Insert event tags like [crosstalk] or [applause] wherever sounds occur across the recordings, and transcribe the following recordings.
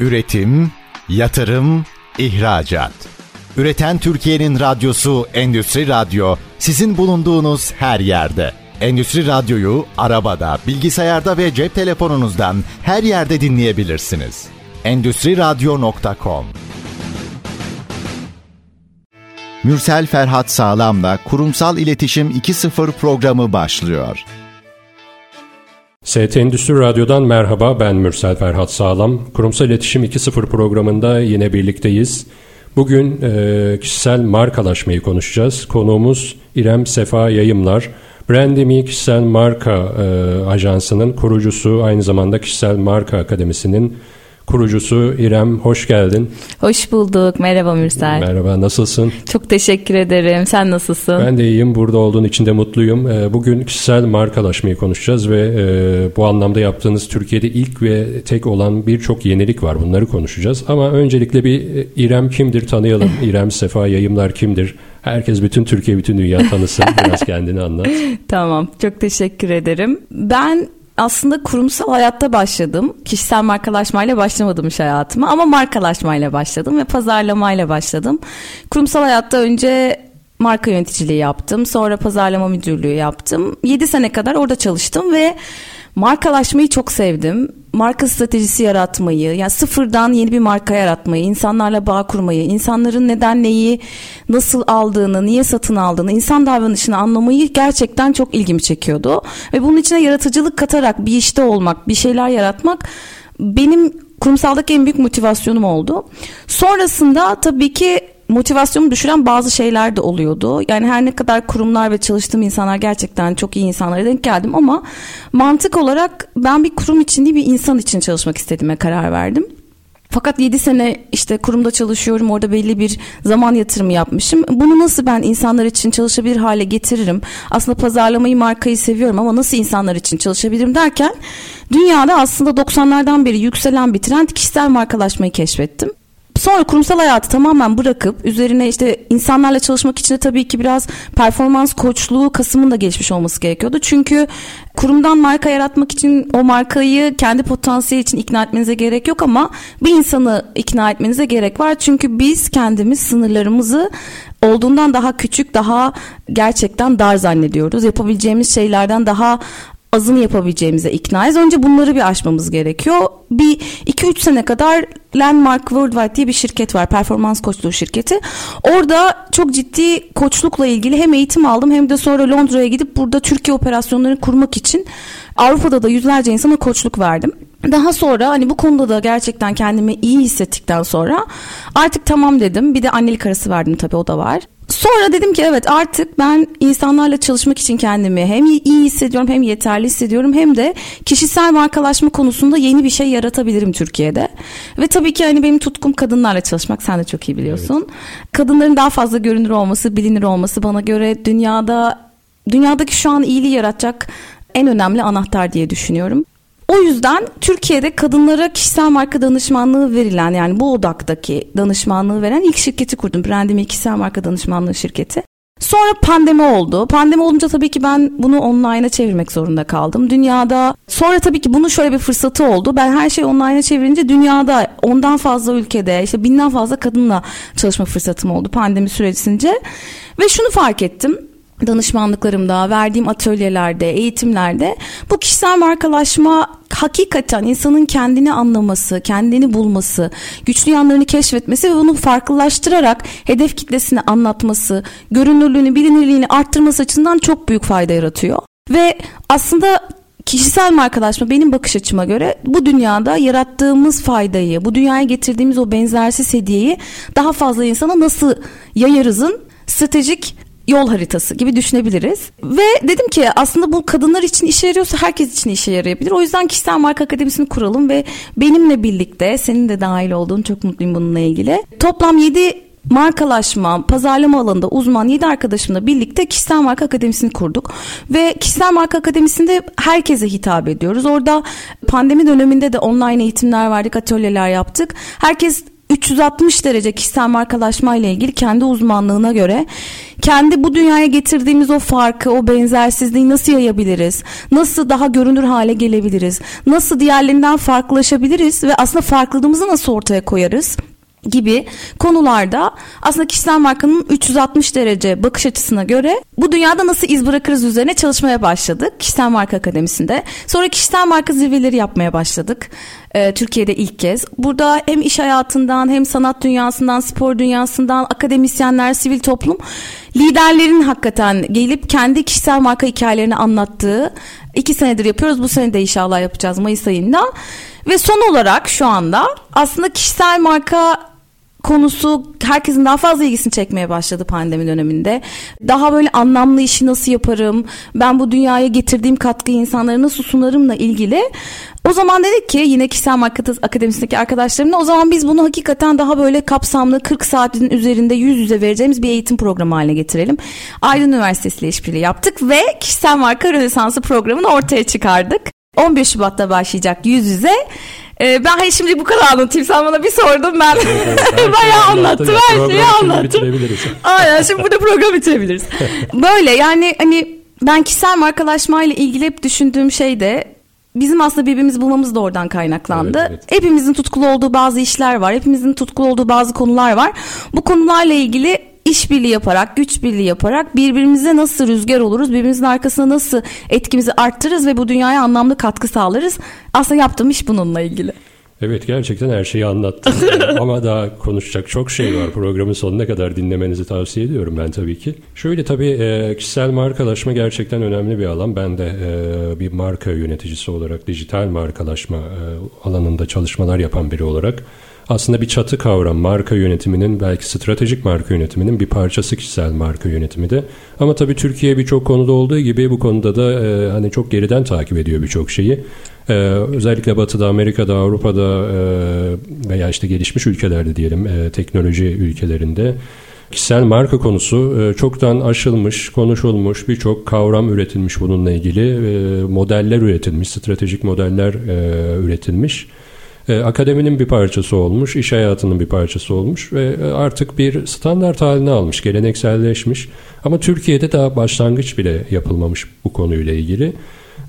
Üretim, yatırım, ihracat. Üreten Türkiye'nin radyosu Endüstri Radyo sizin bulunduğunuz her yerde. Endüstri Radyo'yu arabada, bilgisayarda ve cep telefonunuzdan her yerde dinleyebilirsiniz. Endüstri Radyo.com Mürsel Ferhat Sağlam'la Kurumsal İletişim 2.0 programı başlıyor. ST Endüstri Radyo'dan merhaba ben Mürsel Ferhat Sağlam. Kurumsal İletişim 2.0 programında yine birlikteyiz. Bugün e, kişisel markalaşmayı konuşacağız. Konuğumuz İrem Sefa Yayımlar. Brandemi Kişisel Marka e, Ajansı'nın kurucusu, aynı zamanda Kişisel Marka Akademisi'nin kurucusu İrem hoş geldin. Hoş bulduk. Merhaba Mürsel. Merhaba nasılsın? Çok teşekkür ederim. Sen nasılsın? Ben de iyiyim. Burada olduğun için de mutluyum. Ee, bugün kişisel markalaşmayı konuşacağız ve e, bu anlamda yaptığınız Türkiye'de ilk ve tek olan birçok yenilik var. Bunları konuşacağız. Ama öncelikle bir e, İrem kimdir tanıyalım. [laughs] İrem Sefa Yayımlar kimdir? Herkes bütün Türkiye, bütün dünya tanısın. Biraz kendini anlat. [laughs] tamam. Çok teşekkür ederim. Ben aslında kurumsal hayatta başladım. Kişisel markalaşmayla başlamadım iş hayatıma ama markalaşmayla başladım ve pazarlamayla başladım. Kurumsal hayatta önce marka yöneticiliği yaptım. Sonra pazarlama müdürlüğü yaptım. 7 sene kadar orada çalıştım ve markalaşmayı çok sevdim. Marka stratejisi yaratmayı, yani sıfırdan yeni bir marka yaratmayı, insanlarla bağ kurmayı, insanların neden neyi nasıl aldığını, niye satın aldığını, insan davranışını anlamayı gerçekten çok ilgimi çekiyordu. Ve bunun içine yaratıcılık katarak bir işte olmak, bir şeyler yaratmak benim kurumsaldaki en büyük motivasyonum oldu. Sonrasında tabii ki motivasyonumu düşüren bazı şeyler de oluyordu. Yani her ne kadar kurumlar ve çalıştığım insanlar gerçekten çok iyi insanlara denk geldim ama mantık olarak ben bir kurum için değil bir insan için çalışmak istediğime karar verdim. Fakat 7 sene işte kurumda çalışıyorum. Orada belli bir zaman yatırımı yapmışım. Bunu nasıl ben insanlar için çalışabilir hale getiririm? Aslında pazarlamayı, markayı seviyorum ama nasıl insanlar için çalışabilirim derken dünyada aslında 90'lardan beri yükselen bir trend kişisel markalaşmayı keşfettim. Sonra kurumsal hayatı tamamen bırakıp üzerine işte insanlarla çalışmak için de tabii ki biraz performans koçluğu kasımın da gelişmiş olması gerekiyordu. Çünkü kurumdan marka yaratmak için o markayı kendi potansiyeli için ikna etmenize gerek yok ama bir insanı ikna etmenize gerek var. Çünkü biz kendimiz sınırlarımızı olduğundan daha küçük, daha gerçekten dar zannediyoruz. Yapabileceğimiz şeylerden daha azını yapabileceğimize iknayız. Önce bunları bir aşmamız gerekiyor. Bir 2-3 sene kadar Landmark Worldwide diye bir şirket var. Performans koçluğu şirketi. Orada çok ciddi koçlukla ilgili hem eğitim aldım hem de sonra Londra'ya gidip burada Türkiye operasyonlarını kurmak için Avrupa'da da yüzlerce insana koçluk verdim. Daha sonra hani bu konuda da gerçekten kendimi iyi hissettikten sonra artık tamam dedim. Bir de annelik arası verdim tabii o da var. Sonra dedim ki evet artık ben insanlarla çalışmak için kendimi hem iyi hissediyorum hem yeterli hissediyorum hem de kişisel markalaşma konusunda yeni bir şey yaratabilirim Türkiye'de. Ve tabii ki hani benim tutkum kadınlarla çalışmak sen de çok iyi biliyorsun. Evet. Kadınların daha fazla görünür olması, bilinir olması bana göre dünyada dünyadaki şu an iyiliği yaratacak en önemli anahtar diye düşünüyorum. O yüzden Türkiye'de kadınlara kişisel marka danışmanlığı verilen yani bu odaktaki danışmanlığı veren ilk şirketi kurdum. Brandimi kişisel marka danışmanlığı şirketi. Sonra pandemi oldu. Pandemi olunca tabii ki ben bunu online'a çevirmek zorunda kaldım. Dünyada sonra tabii ki bunun şöyle bir fırsatı oldu. Ben her şeyi online'a çevirince dünyada ondan fazla ülkede işte binden fazla kadınla çalışma fırsatım oldu pandemi sürecince. Ve şunu fark ettim danışmanlıklarımda, verdiğim atölyelerde, eğitimlerde bu kişisel markalaşma hakikaten insanın kendini anlaması, kendini bulması, güçlü yanlarını keşfetmesi ve bunu farklılaştırarak hedef kitlesini anlatması, görünürlüğünü, bilinirliğini arttırması açısından çok büyük fayda yaratıyor. Ve aslında kişisel markalaşma benim bakış açıma göre bu dünyada yarattığımız faydayı, bu dünyaya getirdiğimiz o benzersiz hediyeyi daha fazla insana nasıl yayarızın stratejik yol haritası gibi düşünebiliriz. Ve dedim ki aslında bu kadınlar için işe yarıyorsa herkes için işe yarayabilir. O yüzden kişisel marka akademisini kuralım ve benimle birlikte senin de dahil olduğun çok mutluyum bununla ilgili. Toplam 7 markalaşma, pazarlama alanında uzman 7 arkadaşımla birlikte Kişisel Marka Akademisi'ni kurduk. Ve Kişisel Marka Akademisi'nde herkese hitap ediyoruz. Orada pandemi döneminde de online eğitimler verdik, atölyeler yaptık. Herkes 360 derece kişisel markalaşma ile ilgili kendi uzmanlığına göre kendi bu dünyaya getirdiğimiz o farkı, o benzersizliği nasıl yayabiliriz? Nasıl daha görünür hale gelebiliriz? Nasıl diğerlerinden farklılaşabiliriz ve aslında farklılığımızı nasıl ortaya koyarız? gibi konularda aslında kişisel markanın 360 derece bakış açısına göre bu dünyada nasıl iz bırakırız üzerine çalışmaya başladık. Kişisel Marka Akademisi'nde. Sonra kişisel marka zirveleri yapmaya başladık. Ee, Türkiye'de ilk kez. Burada hem iş hayatından hem sanat dünyasından, spor dünyasından, akademisyenler, sivil toplum liderlerin hakikaten gelip kendi kişisel marka hikayelerini anlattığı iki senedir yapıyoruz. Bu sene de inşallah yapacağız Mayıs ayında. Ve son olarak şu anda aslında kişisel marka konusu herkesin daha fazla ilgisini çekmeye başladı pandemi döneminde. Daha böyle anlamlı işi nasıl yaparım, ben bu dünyaya getirdiğim katkıyı insanlara nasıl sunarımla ilgili. O zaman dedik ki yine kişisel marka akademisindeki arkadaşlarımla o zaman biz bunu hakikaten daha böyle kapsamlı 40 saatin üzerinde yüz yüze vereceğimiz bir eğitim programı haline getirelim. Aydın Üniversitesi ile işbirliği yaptık ve kişisel marka rönesansı programını ortaya çıkardık. 11 Şubat'ta başlayacak yüz yüze. Ee, ben şimdi bu kadar anlatayım. Sen bana bir sordun ben [laughs] bayağı anlattım. Her şeyi anlattım. Aynen şimdi burada program bitirebiliriz. [laughs] Böyle yani hani ben kişisel markalaşmayla ilgili hep düşündüğüm şey de bizim aslında birbirimizi bulmamız da oradan kaynaklandı. Evet, evet. Hepimizin tutkulu olduğu bazı işler var. Hepimizin tutkulu olduğu bazı konular var. Bu konularla ilgili işbirliği yaparak, güç birliği yaparak birbirimize nasıl rüzgar oluruz, birbirimizin arkasına nasıl etkimizi arttırırız ve bu dünyaya anlamlı katkı sağlarız. Aslında yaptığım iş bununla ilgili. Evet gerçekten her şeyi anlattım. [laughs] Ama daha konuşacak çok şey var. Programın sonuna kadar dinlemenizi tavsiye ediyorum ben tabii ki. Şöyle tabii e, kişisel markalaşma gerçekten önemli bir alan. Ben de e, bir marka yöneticisi olarak dijital markalaşma e, alanında çalışmalar yapan biri olarak aslında bir çatı kavram marka yönetiminin belki stratejik marka yönetiminin bir parçası kişisel marka yönetimi de. Ama tabii Türkiye birçok konuda olduğu gibi bu konuda da e, hani çok geriden takip ediyor birçok şeyi. E, özellikle Batı'da, Amerika'da, Avrupa'da e, veya işte gelişmiş ülkelerde diyelim e, teknoloji ülkelerinde kişisel marka konusu e, çoktan aşılmış, konuşulmuş, birçok kavram üretilmiş bununla ilgili, e, modeller üretilmiş, stratejik modeller e, üretilmiş. E, akademinin bir parçası olmuş, iş hayatının bir parçası olmuş ve e, artık bir standart haline almış, gelenekselleşmiş. Ama Türkiye'de daha başlangıç bile yapılmamış bu konuyla ilgili.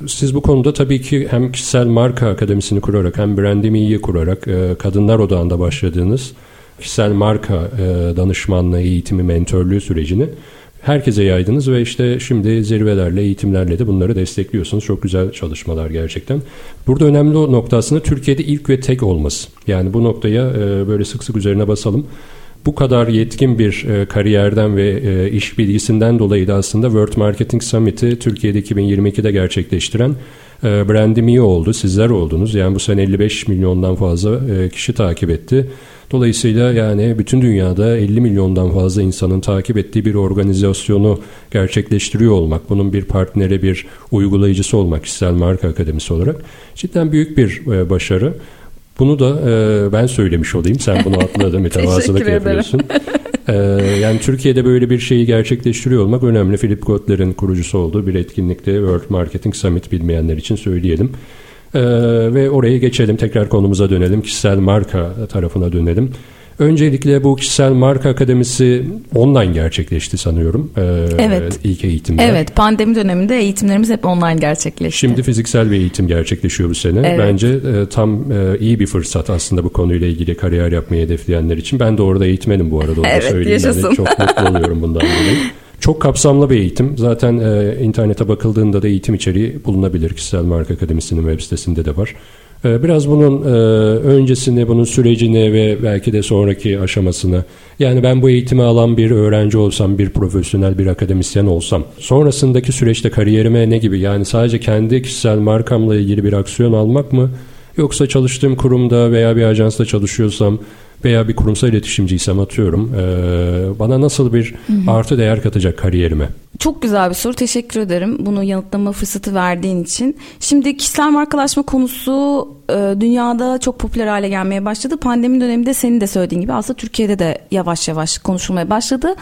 Siz bu konuda tabii ki hem kişisel marka akademisini kurarak hem brandimiyi kurarak e, kadınlar odağında başladığınız kişisel marka danışmanlığı, eğitimi, mentörlüğü sürecini herkese yaydınız ve işte şimdi zirvelerle, eğitimlerle de bunları destekliyorsunuz. Çok güzel çalışmalar gerçekten. Burada önemli o nokta aslında Türkiye'de ilk ve tek olması. Yani bu noktaya e, böyle sık sık üzerine basalım. Bu kadar yetkin bir e, kariyerden ve e, iş bilgisinden dolayı da aslında World Marketing Summit'i Türkiye'de 2022'de gerçekleştiren Brandim iyi oldu. Sizler oldunuz. Yani bu sene 55 milyondan fazla e, kişi takip etti. Dolayısıyla yani bütün dünyada 50 milyondan fazla insanın takip ettiği bir organizasyonu gerçekleştiriyor olmak, bunun bir partneri, bir uygulayıcısı olmak kişisel marka akademisi olarak cidden büyük bir e, başarı. Bunu da e, ben söylemiş olayım. Sen bunu atladın, [laughs] mütevazılık yapıyorsun. e, yani Türkiye'de böyle bir şeyi gerçekleştiriyor olmak önemli. Philip Kotler'in kurucusu olduğu bir etkinlikte World Marketing Summit bilmeyenler için söyleyelim. Ee, ve oraya geçelim tekrar konumuza dönelim kişisel marka tarafına dönelim. Öncelikle bu kişisel marka akademisi online gerçekleşti sanıyorum. Ee, evet. İlk eğitimler. Evet pandemi döneminde eğitimlerimiz hep online gerçekleşti. Şimdi fiziksel bir eğitim gerçekleşiyor bu sene. Evet. Bence e, tam e, iyi bir fırsat aslında bu konuyla ilgili kariyer yapmayı hedefleyenler için. Ben de orada eğitmenim bu arada. Onu evet söyleyeyim. yaşasın. Yani çok mutlu [laughs] oluyorum bundan dolayı. Çok kapsamlı bir eğitim. Zaten e, internete bakıldığında da eğitim içeriği bulunabilir. Kişisel Marka Akademisi'nin web sitesinde de var. E, biraz bunun e, öncesini, bunun sürecini ve belki de sonraki aşamasını yani ben bu eğitimi alan bir öğrenci olsam, bir profesyonel, bir akademisyen olsam sonrasındaki süreçte kariyerime ne gibi? Yani sadece kendi kişisel markamla ilgili bir aksiyon almak mı? Yoksa çalıştığım kurumda veya bir ajansta çalışıyorsam veya bir kurumsal iletişimciysem atıyorum e, bana nasıl bir hı hı. artı değer katacak kariyerime? Çok güzel bir soru. Teşekkür ederim bunu yanıtlama fırsatı verdiğin için. Şimdi kişisel markalaşma konusu e, dünyada çok popüler hale gelmeye başladı. Pandemi döneminde senin de söylediğin gibi aslında Türkiye'de de yavaş yavaş konuşulmaya başladı.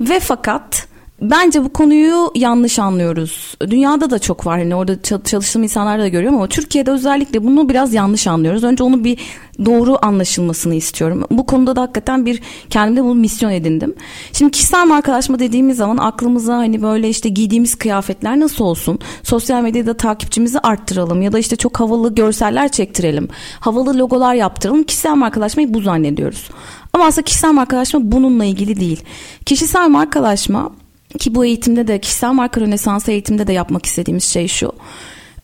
Ve fakat bence bu konuyu yanlış anlıyoruz. Dünyada da çok var. Hani orada çalıştığım insanlar da görüyorum ama Türkiye'de özellikle bunu biraz yanlış anlıyoruz. Önce onu bir doğru anlaşılmasını istiyorum. Bu konuda da hakikaten bir kendimde bunu misyon edindim. Şimdi kişisel markalaşma dediğimiz zaman aklımıza hani böyle işte giydiğimiz kıyafetler nasıl olsun? Sosyal medyada takipçimizi arttıralım ya da işte çok havalı görseller çektirelim. Havalı logolar yaptıralım. Kişisel markalaşmayı bu zannediyoruz. Ama aslında kişisel markalaşma bununla ilgili değil. Kişisel markalaşma ki bu eğitimde de kişisel marka rönesansı eğitimde de yapmak istediğimiz şey şu.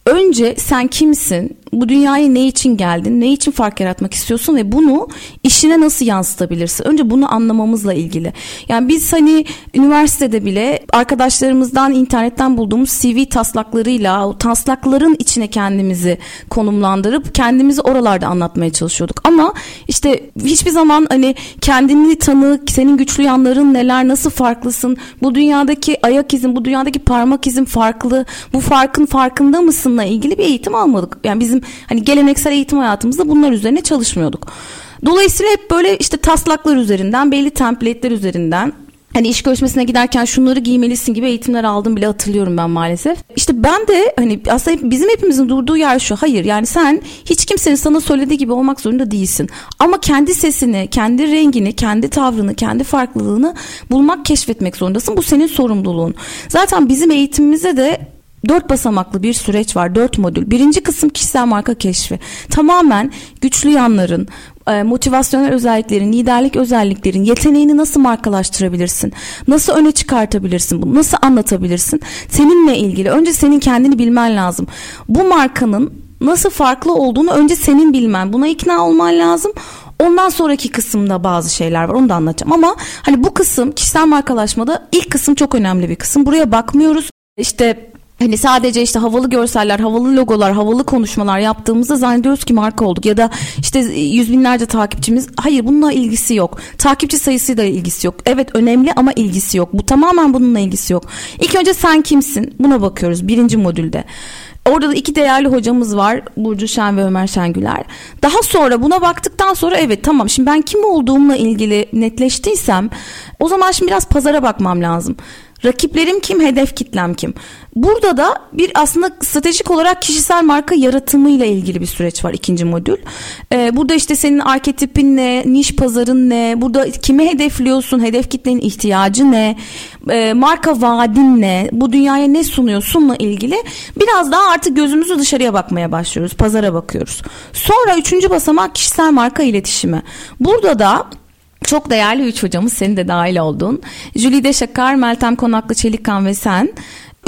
Önce sen kimsin? Bu dünyaya ne için geldin? Ne için fark yaratmak istiyorsun ve bunu işine nasıl yansıtabilirsin? Önce bunu anlamamızla ilgili. Yani biz hani üniversitede bile arkadaşlarımızdan internetten bulduğumuz CV taslaklarıyla o taslakların içine kendimizi konumlandırıp kendimizi oralarda anlatmaya çalışıyorduk. Ama işte hiçbir zaman hani kendini tanı, senin güçlü yanların neler, nasıl farklısın? Bu dünyadaki ayak izin, bu dünyadaki parmak izin farklı. Bu farkın farkında mısınla ilgili bir eğitim almadık. Yani bizim hani geleneksel eğitim hayatımızda bunlar üzerine çalışmıyorduk. Dolayısıyla hep böyle işte taslaklar üzerinden, belli template'ler üzerinden hani iş görüşmesine giderken şunları giymelisin gibi eğitimler aldım bile hatırlıyorum ben maalesef. İşte ben de hani aslında bizim hepimizin durduğu yer şu. Hayır yani sen hiç kimsenin sana söylediği gibi olmak zorunda değilsin. Ama kendi sesini, kendi rengini, kendi tavrını, kendi farklılığını bulmak, keşfetmek zorundasın. Bu senin sorumluluğun. Zaten bizim eğitimimize de Dört basamaklı bir süreç var, dört modül. Birinci kısım kişisel marka keşfi. Tamamen güçlü yanların, e, motivasyonel özelliklerin, liderlik özelliklerin, yeteneğini nasıl markalaştırabilirsin? Nasıl öne çıkartabilirsin bunu? Nasıl anlatabilirsin? Seninle ilgili önce senin kendini bilmen lazım. Bu markanın nasıl farklı olduğunu önce senin bilmen. Buna ikna olman lazım. Ondan sonraki kısımda bazı şeyler var onu da anlatacağım ama hani bu kısım kişisel markalaşmada ilk kısım çok önemli bir kısım. Buraya bakmıyoruz. İşte hani sadece işte havalı görseller, havalı logolar, havalı konuşmalar yaptığımızda zannediyoruz ki marka olduk ya da işte yüz binlerce takipçimiz. Hayır bununla ilgisi yok. Takipçi sayısıyla ilgisi yok. Evet önemli ama ilgisi yok. Bu tamamen bununla ilgisi yok. İlk önce sen kimsin? Buna bakıyoruz birinci modülde. Orada da iki değerli hocamız var. Burcu Şen ve Ömer Şengüler. Daha sonra buna baktıktan sonra evet tamam şimdi ben kim olduğumla ilgili netleştiysem o zaman şimdi biraz pazara bakmam lazım. Rakiplerim kim, hedef kitlem kim? Burada da bir aslında stratejik olarak kişisel marka yaratımıyla ilgili bir süreç var ikinci modül. Ee, burada işte senin arketipin ne, niş pazarın ne, burada kimi hedefliyorsun, hedef kitlenin ihtiyacı ne, e, marka vaadin ne, bu dünyaya ne sunuyorsunla ilgili biraz daha artık gözümüzü dışarıya bakmaya başlıyoruz, pazara bakıyoruz. Sonra üçüncü basamak kişisel marka iletişimi. Burada da çok değerli üç hocamız senin de dahil olduğun. Jülide Şakar, Meltem Konaklı Çelikkan ve sen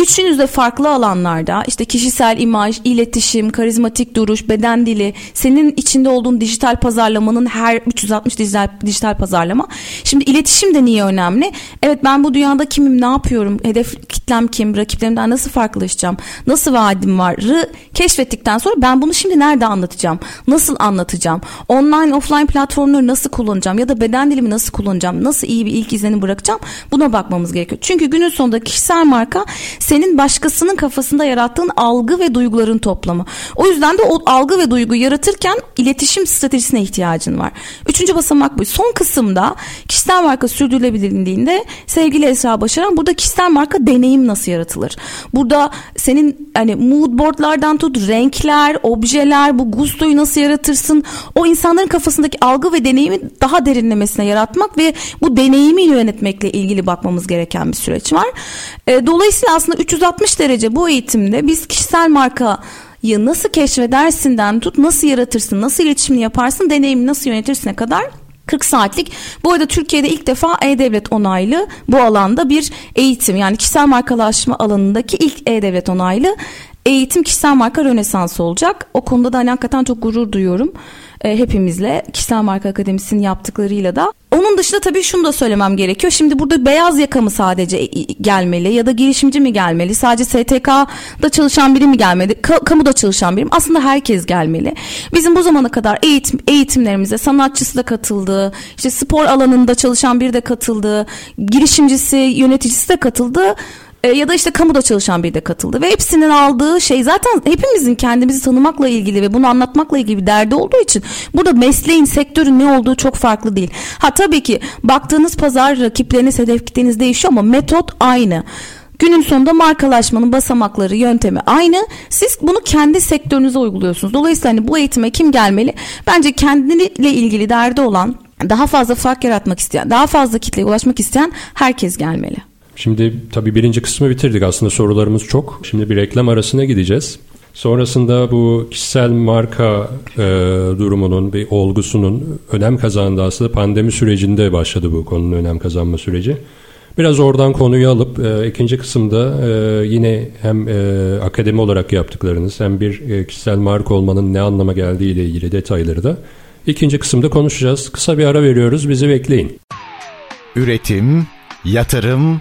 Üçünüz de farklı alanlarda işte kişisel imaj, iletişim, karizmatik duruş, beden dili, senin içinde olduğun dijital pazarlamanın her 360 dijital, dijital pazarlama. Şimdi iletişim de niye önemli? Evet ben bu dünyada kimim, ne yapıyorum, hedef kitlem kim, rakiplerimden nasıl farklılaşacağım, nasıl vaadim varı keşfettikten sonra ben bunu şimdi nerede anlatacağım, nasıl anlatacağım, online offline platformları nasıl kullanacağım ya da beden dilimi nasıl kullanacağım, nasıl iyi bir ilk izlenim bırakacağım buna bakmamız gerekiyor. Çünkü günün sonunda kişisel marka senin başkasının kafasında yarattığın algı ve duyguların toplamı. O yüzden de o algı ve duygu yaratırken iletişim stratejisine ihtiyacın var. Üçüncü basamak bu. Son kısımda kişisel marka sürdürülebilirliğinde sevgili Esra Başaran burada kişisel marka deneyim nasıl yaratılır? Burada senin hani mood boardlardan tut renkler, objeler, bu gustoyu nasıl yaratırsın? O insanların kafasındaki algı ve deneyimi daha derinlemesine yaratmak ve bu deneyimi yönetmekle ilgili bakmamız gereken bir süreç var. E, dolayısıyla aslında 360 derece bu eğitimde biz kişisel markayı nasıl keşfedersinden tut nasıl yaratırsın, nasıl iletişimini yaparsın, deneyimi nasıl yönetirsine kadar 40 saatlik. Bu arada Türkiye'de ilk defa E-Devlet onaylı bu alanda bir eğitim yani kişisel markalaşma alanındaki ilk E-Devlet onaylı eğitim kişisel marka rönesansı olacak. O konuda da hani hakikaten çok gurur duyuyorum e, hepimizle Kişisel Marka Akademisi'nin yaptıklarıyla da. Onun dışında tabii şunu da söylemem gerekiyor. Şimdi burada beyaz yaka mı sadece gelmeli ya da girişimci mi gelmeli? Sadece STK'da çalışan biri mi gelmeli? Ka- kamuda çalışan biri mi? Aslında herkes gelmeli. Bizim bu zamana kadar eğitim eğitimlerimize sanatçısı da katıldı. işte spor alanında çalışan biri de katıldı. Girişimcisi, yöneticisi de katıldı e, ya da işte kamuda çalışan biri de katıldı ve hepsinin aldığı şey zaten hepimizin kendimizi tanımakla ilgili ve bunu anlatmakla ilgili bir derdi olduğu için burada mesleğin, sektörün ne olduğu çok farklı değil. Ha tabii ki baktığınız pazar rakipleriniz, hedef kitleniz değişiyor ama metot aynı. Günün sonunda markalaşmanın basamakları, yöntemi aynı. Siz bunu kendi sektörünüze uyguluyorsunuz. Dolayısıyla hani bu eğitime kim gelmeli? Bence kendiyle ilgili derdi olan, daha fazla fark yaratmak isteyen, daha fazla kitleye ulaşmak isteyen herkes gelmeli. Şimdi tabii birinci kısmı bitirdik. Aslında sorularımız çok. Şimdi bir reklam arasına gideceğiz. Sonrasında bu kişisel marka e, durumunun bir olgusunun önem kazandığı aslında pandemi sürecinde başladı bu konunun önem kazanma süreci. Biraz oradan konuyu alıp e, ikinci kısımda e, yine hem e, akademi olarak yaptıklarınız hem bir e, kişisel marka olmanın ne anlama geldiği ile ilgili detayları da ikinci kısımda konuşacağız. Kısa bir ara veriyoruz. Bizi bekleyin. Üretim, yatırım,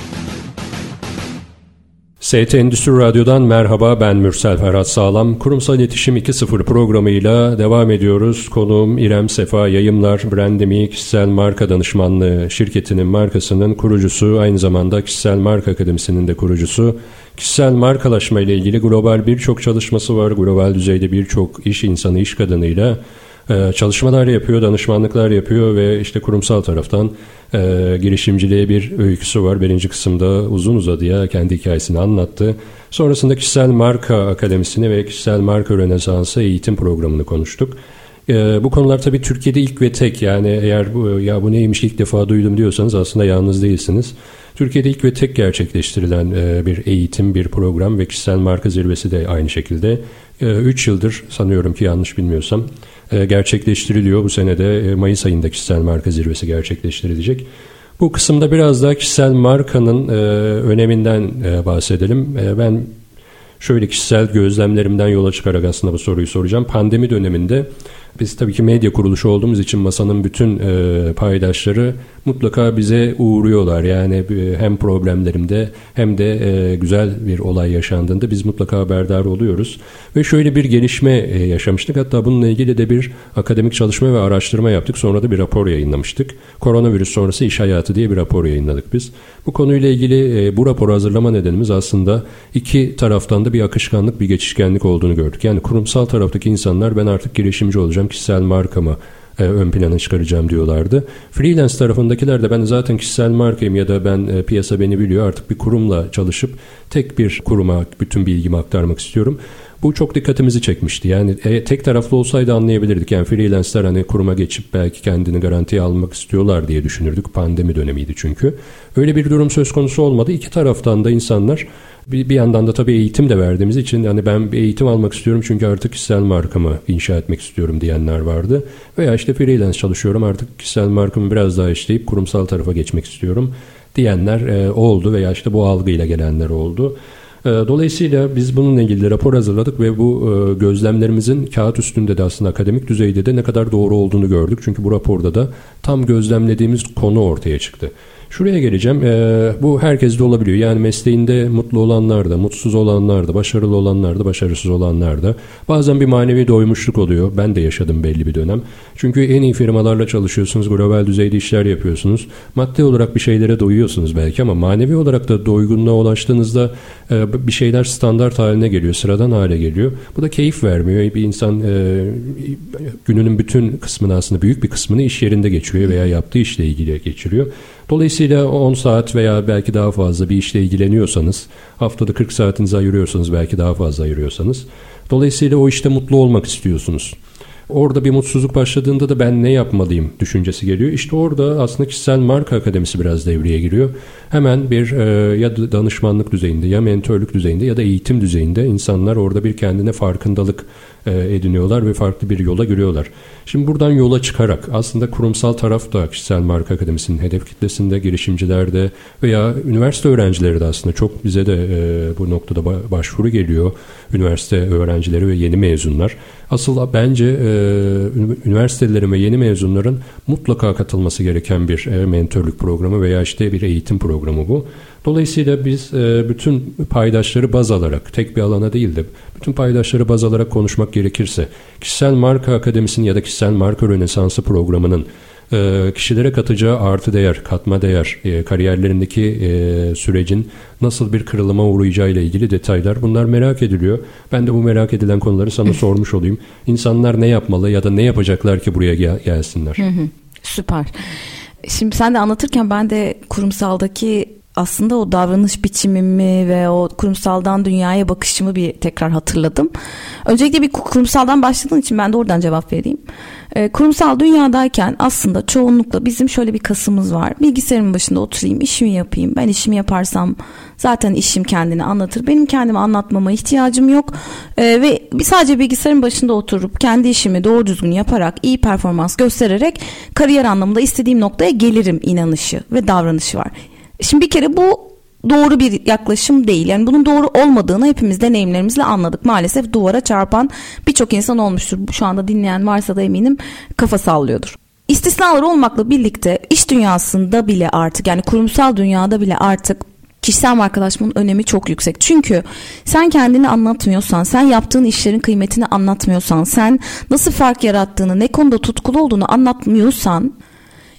ST Endüstri Radyo'dan merhaba ben Mürsel Ferhat Sağlam. Kurumsal İletişim 2.0 programıyla devam ediyoruz. Konuğum İrem Sefa Yayımlar Brandemi Kişisel Marka Danışmanlığı şirketinin markasının kurucusu aynı zamanda Kişisel Marka Akademisi'nin de kurucusu. Kişisel markalaşma ile ilgili global birçok çalışması var. Global düzeyde birçok iş insanı, iş kadınıyla ee, çalışmalar yapıyor, danışmanlıklar yapıyor ve işte kurumsal taraftan e, girişimciliğe bir öyküsü var. Birinci kısımda uzun uzadıya kendi hikayesini anlattı. Sonrasında kişisel marka akademisini ve kişisel marka rönesansı eğitim programını konuştuk. E, bu konular tabii Türkiye'de ilk ve tek yani eğer bu, ya bu neymiş ilk defa duydum diyorsanız aslında yalnız değilsiniz. Türkiye'de ilk ve tek gerçekleştirilen e, bir eğitim, bir program ve kişisel marka zirvesi de aynı şekilde. 3 e, yıldır sanıyorum ki yanlış bilmiyorsam gerçekleştiriliyor. Bu senede e, Mayıs ayında kişisel marka zirvesi gerçekleştirilecek. Bu kısımda biraz daha kişisel markanın e, öneminden bahsedelim. Ben şöyle kişisel gözlemlerimden yola çıkarak aslında bu soruyu soracağım. Pandemi döneminde biz tabii ki medya kuruluşu olduğumuz için masanın bütün e, paydaşları mutlaka bize uğruyorlar. Yani e, hem problemlerimde hem de e, güzel bir olay yaşandığında biz mutlaka haberdar oluyoruz. Ve şöyle bir gelişme e, yaşamıştık. Hatta bununla ilgili de bir akademik çalışma ve araştırma yaptık. Sonra da bir rapor yayınlamıştık. Koronavirüs sonrası iş hayatı diye bir rapor yayınladık biz. Bu konuyla ilgili e, bu raporu hazırlama nedenimiz aslında iki taraftan da bir akışkanlık, bir geçişkenlik olduğunu gördük. Yani kurumsal taraftaki insanlar ben artık girişimci olacağım, kişisel markamı e, ön plana çıkaracağım diyorlardı. Freelance tarafındakiler de ben zaten kişisel markayım ya da ben e, piyasa beni biliyor artık bir kurumla çalışıp tek bir kuruma bütün bilgimi aktarmak istiyorum. Bu çok dikkatimizi çekmişti. Yani e, tek taraflı olsaydı anlayabilirdik. Yani freelancer hani kuruma geçip belki kendini garantiye almak istiyorlar diye düşünürdük. Pandemi dönemiydi çünkü. Öyle bir durum söz konusu olmadı. İki taraftan da insanlar bir, bir yandan da tabii eğitim de verdiğimiz için yani ben bir eğitim almak istiyorum çünkü artık kişisel markamı inşa etmek istiyorum diyenler vardı. Veya işte freelance çalışıyorum artık kişisel markamı biraz daha işleyip kurumsal tarafa geçmek istiyorum diyenler e, oldu veya işte bu algıyla gelenler oldu. E, dolayısıyla biz bununla ilgili rapor hazırladık ve bu e, gözlemlerimizin kağıt üstünde de aslında akademik düzeyde de ne kadar doğru olduğunu gördük. Çünkü bu raporda da tam gözlemlediğimiz konu ortaya çıktı. Şuraya geleceğim. Ee, bu herkeste olabiliyor. Yani mesleğinde mutlu olanlar da, mutsuz olanlar da, başarılı olanlar da, başarısız olanlar da. Bazen bir manevi doymuşluk oluyor. Ben de yaşadım belli bir dönem. Çünkü en iyi firmalarla çalışıyorsunuz, global düzeyde işler yapıyorsunuz. Maddi olarak bir şeylere doyuyorsunuz belki ama manevi olarak da doygunluğa ulaştığınızda e, bir şeyler standart haline geliyor, sıradan hale geliyor. Bu da keyif vermiyor. Bir insan e, gününün bütün kısmını aslında büyük bir kısmını iş yerinde geçiriyor veya yaptığı işle ilgili geçiriyor. Dolayısıyla 10 saat veya belki daha fazla bir işle ilgileniyorsanız, haftada 40 saatinizi ayırıyorsanız, belki daha fazla ayırıyorsanız, dolayısıyla o işte mutlu olmak istiyorsunuz. Orada bir mutsuzluk başladığında da ben ne yapmalıyım düşüncesi geliyor. İşte orada aslında kişisel marka akademisi biraz devreye giriyor. Hemen bir e, ya danışmanlık düzeyinde ya mentörlük düzeyinde ya da eğitim düzeyinde insanlar orada bir kendine farkındalık ediniyorlar ve farklı bir yola giriyorlar. Şimdi buradan yola çıkarak aslında kurumsal taraf da kişisel marka akademisinin hedef kitlesinde, girişimcilerde veya üniversite öğrencileri de aslında çok bize de e, bu noktada başvuru geliyor. Üniversite öğrencileri ve yeni mezunlar. Asıl bence e, üniversitelerin ve yeni mezunların mutlaka katılması gereken bir e, mentörlük programı veya işte bir eğitim programı bu. Dolayısıyla biz e, bütün paydaşları baz alarak, tek bir alana değil de bütün paydaşları baz alarak konuşmak gerekirse, kişisel marka akademisinin ya da kişisel marka rönesansı programının e, kişilere katacağı artı değer, katma değer, e, kariyerlerindeki e, sürecin nasıl bir kırılıma uğrayacağı ile ilgili detaylar bunlar merak ediliyor. Ben de bu merak edilen konuları sana [laughs] sormuş olayım. İnsanlar ne yapmalı ya da ne yapacaklar ki buraya gel- gelsinler? Hı hı, süper. Şimdi sen de anlatırken ben de kurumsaldaki aslında o davranış biçimimi ve o kurumsaldan dünyaya bakışımı bir tekrar hatırladım. Öncelikle bir kurumsaldan başladığın için ben de oradan cevap vereyim. E, kurumsal dünyadayken aslında çoğunlukla bizim şöyle bir kasımız var. Bilgisayarın başında oturayım, işimi yapayım. Ben işimi yaparsam zaten işim kendini anlatır. Benim kendimi anlatmama ihtiyacım yok. E, ve sadece bilgisayarın başında oturup kendi işimi doğru düzgün yaparak, iyi performans göstererek kariyer anlamında istediğim noktaya gelirim inanışı ve davranışı var. Şimdi bir kere bu doğru bir yaklaşım değil. Yani bunun doğru olmadığını hepimiz deneyimlerimizle anladık. Maalesef duvara çarpan birçok insan olmuştur. Şu anda dinleyen varsa da eminim kafa sallıyordur. İstisnalar olmakla birlikte iş dünyasında bile artık yani kurumsal dünyada bile artık kişisel markalaşmanın önemi çok yüksek. Çünkü sen kendini anlatmıyorsan, sen yaptığın işlerin kıymetini anlatmıyorsan, sen nasıl fark yarattığını, ne konuda tutkulu olduğunu anlatmıyorsan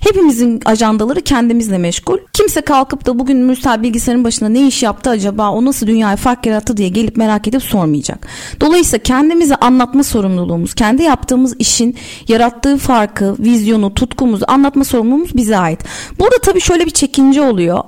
Hepimizin ajandaları kendimizle meşgul. Kimse kalkıp da bugün Mürsel bilgisayarın başında ne iş yaptı acaba o nasıl dünyaya fark yarattı diye gelip merak edip sormayacak. Dolayısıyla kendimizi anlatma sorumluluğumuz, kendi yaptığımız işin yarattığı farkı, vizyonu, tutkumuzu anlatma sorumluluğumuz bize ait. Burada tabii şöyle bir çekince oluyor.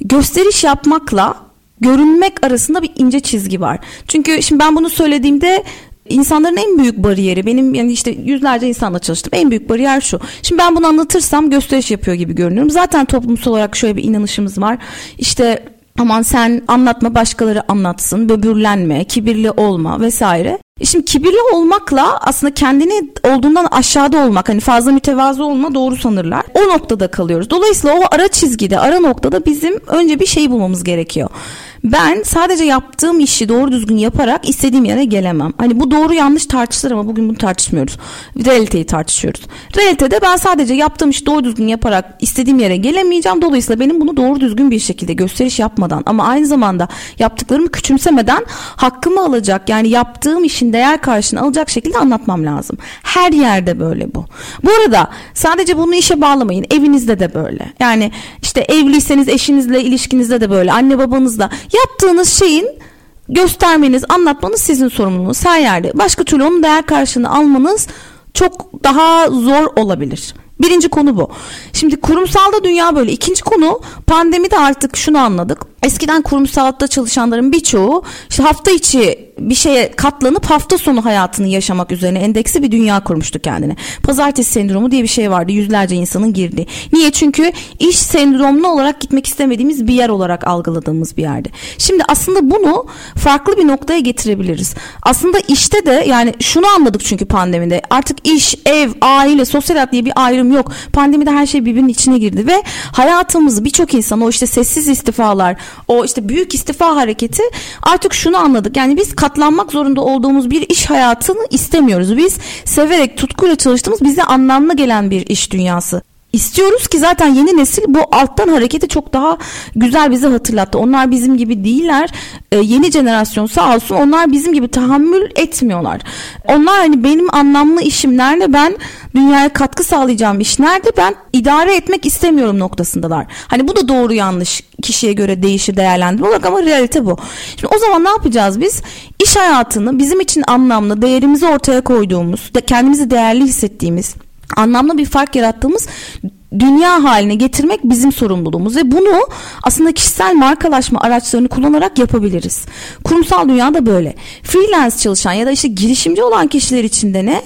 Gösteriş yapmakla görünmek arasında bir ince çizgi var. Çünkü şimdi ben bunu söylediğimde İnsanların en büyük bariyeri benim yani işte yüzlerce insanla çalıştım. En büyük bariyer şu. Şimdi ben bunu anlatırsam gösteriş yapıyor gibi görünüyorum. Zaten toplumsal olarak şöyle bir inanışımız var. İşte aman sen anlatma başkaları anlatsın, böbürlenme, kibirli olma vesaire. E şimdi kibirli olmakla aslında kendini olduğundan aşağıda olmak hani fazla mütevazı olma doğru sanırlar. O noktada kalıyoruz. Dolayısıyla o ara çizgide, ara noktada bizim önce bir şey bulmamız gerekiyor. Ben sadece yaptığım işi doğru düzgün yaparak istediğim yere gelemem. Hani bu doğru yanlış tartışılır ama bugün bunu tartışmıyoruz. Realiteyi tartışıyoruz. Realitede ben sadece yaptığım işi doğru düzgün yaparak istediğim yere gelemeyeceğim. Dolayısıyla benim bunu doğru düzgün bir şekilde gösteriş yapmadan ama aynı zamanda yaptıklarımı küçümsemeden hakkımı alacak yani yaptığım işin değer karşılığını alacak şekilde anlatmam lazım. Her yerde böyle bu. Bu arada sadece bunu işe bağlamayın. Evinizde de böyle. Yani işte evliyseniz eşinizle ilişkinizde de böyle. Anne babanızla Yaptığınız şeyin göstermeniz, anlatmanız sizin sorumluluğunuz her yerde. Başka türlü onun değer karşılığını almanız çok daha zor olabilir. Birinci konu bu. Şimdi kurumsalda dünya böyle. İkinci konu pandemide artık şunu anladık. Eskiden kurumsalda çalışanların birçoğu işte hafta içi bir şeye katlanıp hafta sonu hayatını yaşamak üzerine endeksi bir dünya kurmuştu kendine. Pazartesi sendromu diye bir şey vardı yüzlerce insanın girdiği. Niye? Çünkü iş sendromlu olarak gitmek istemediğimiz bir yer olarak algıladığımız bir yerde. Şimdi aslında bunu farklı bir noktaya getirebiliriz. Aslında işte de yani şunu anladık çünkü pandemide artık iş, ev, aile, sosyal hayat diye bir ayrım yok. Pandemide her şey birbirinin içine girdi ve hayatımızı birçok insan o işte sessiz istifalar, o işte büyük istifa hareketi artık şunu anladık. Yani biz katlanmak zorunda olduğumuz bir iş hayatını istemiyoruz. Biz severek tutkuyla çalıştığımız bize anlamlı gelen bir iş dünyası istiyoruz ki zaten yeni nesil bu alttan hareketi çok daha güzel bize hatırlattı. Onlar bizim gibi değiller. Ee, yeni jenerasyon sağ olsun onlar bizim gibi tahammül etmiyorlar. Onlar hani benim anlamlı işim nerede ben dünyaya katkı sağlayacağım iş nerede ben idare etmek istemiyorum noktasındalar. Hani bu da doğru yanlış kişiye göre değişir değerlendirme olarak ama realite bu. Şimdi o zaman ne yapacağız biz? İş hayatını bizim için anlamlı, değerimizi ortaya koyduğumuz, kendimizi değerli hissettiğimiz anlamlı bir fark yarattığımız dünya haline getirmek bizim sorumluluğumuz ve bunu aslında kişisel markalaşma araçlarını kullanarak yapabiliriz. Kurumsal dünyada böyle. Freelance çalışan ya da işte girişimci olan kişiler için de ne?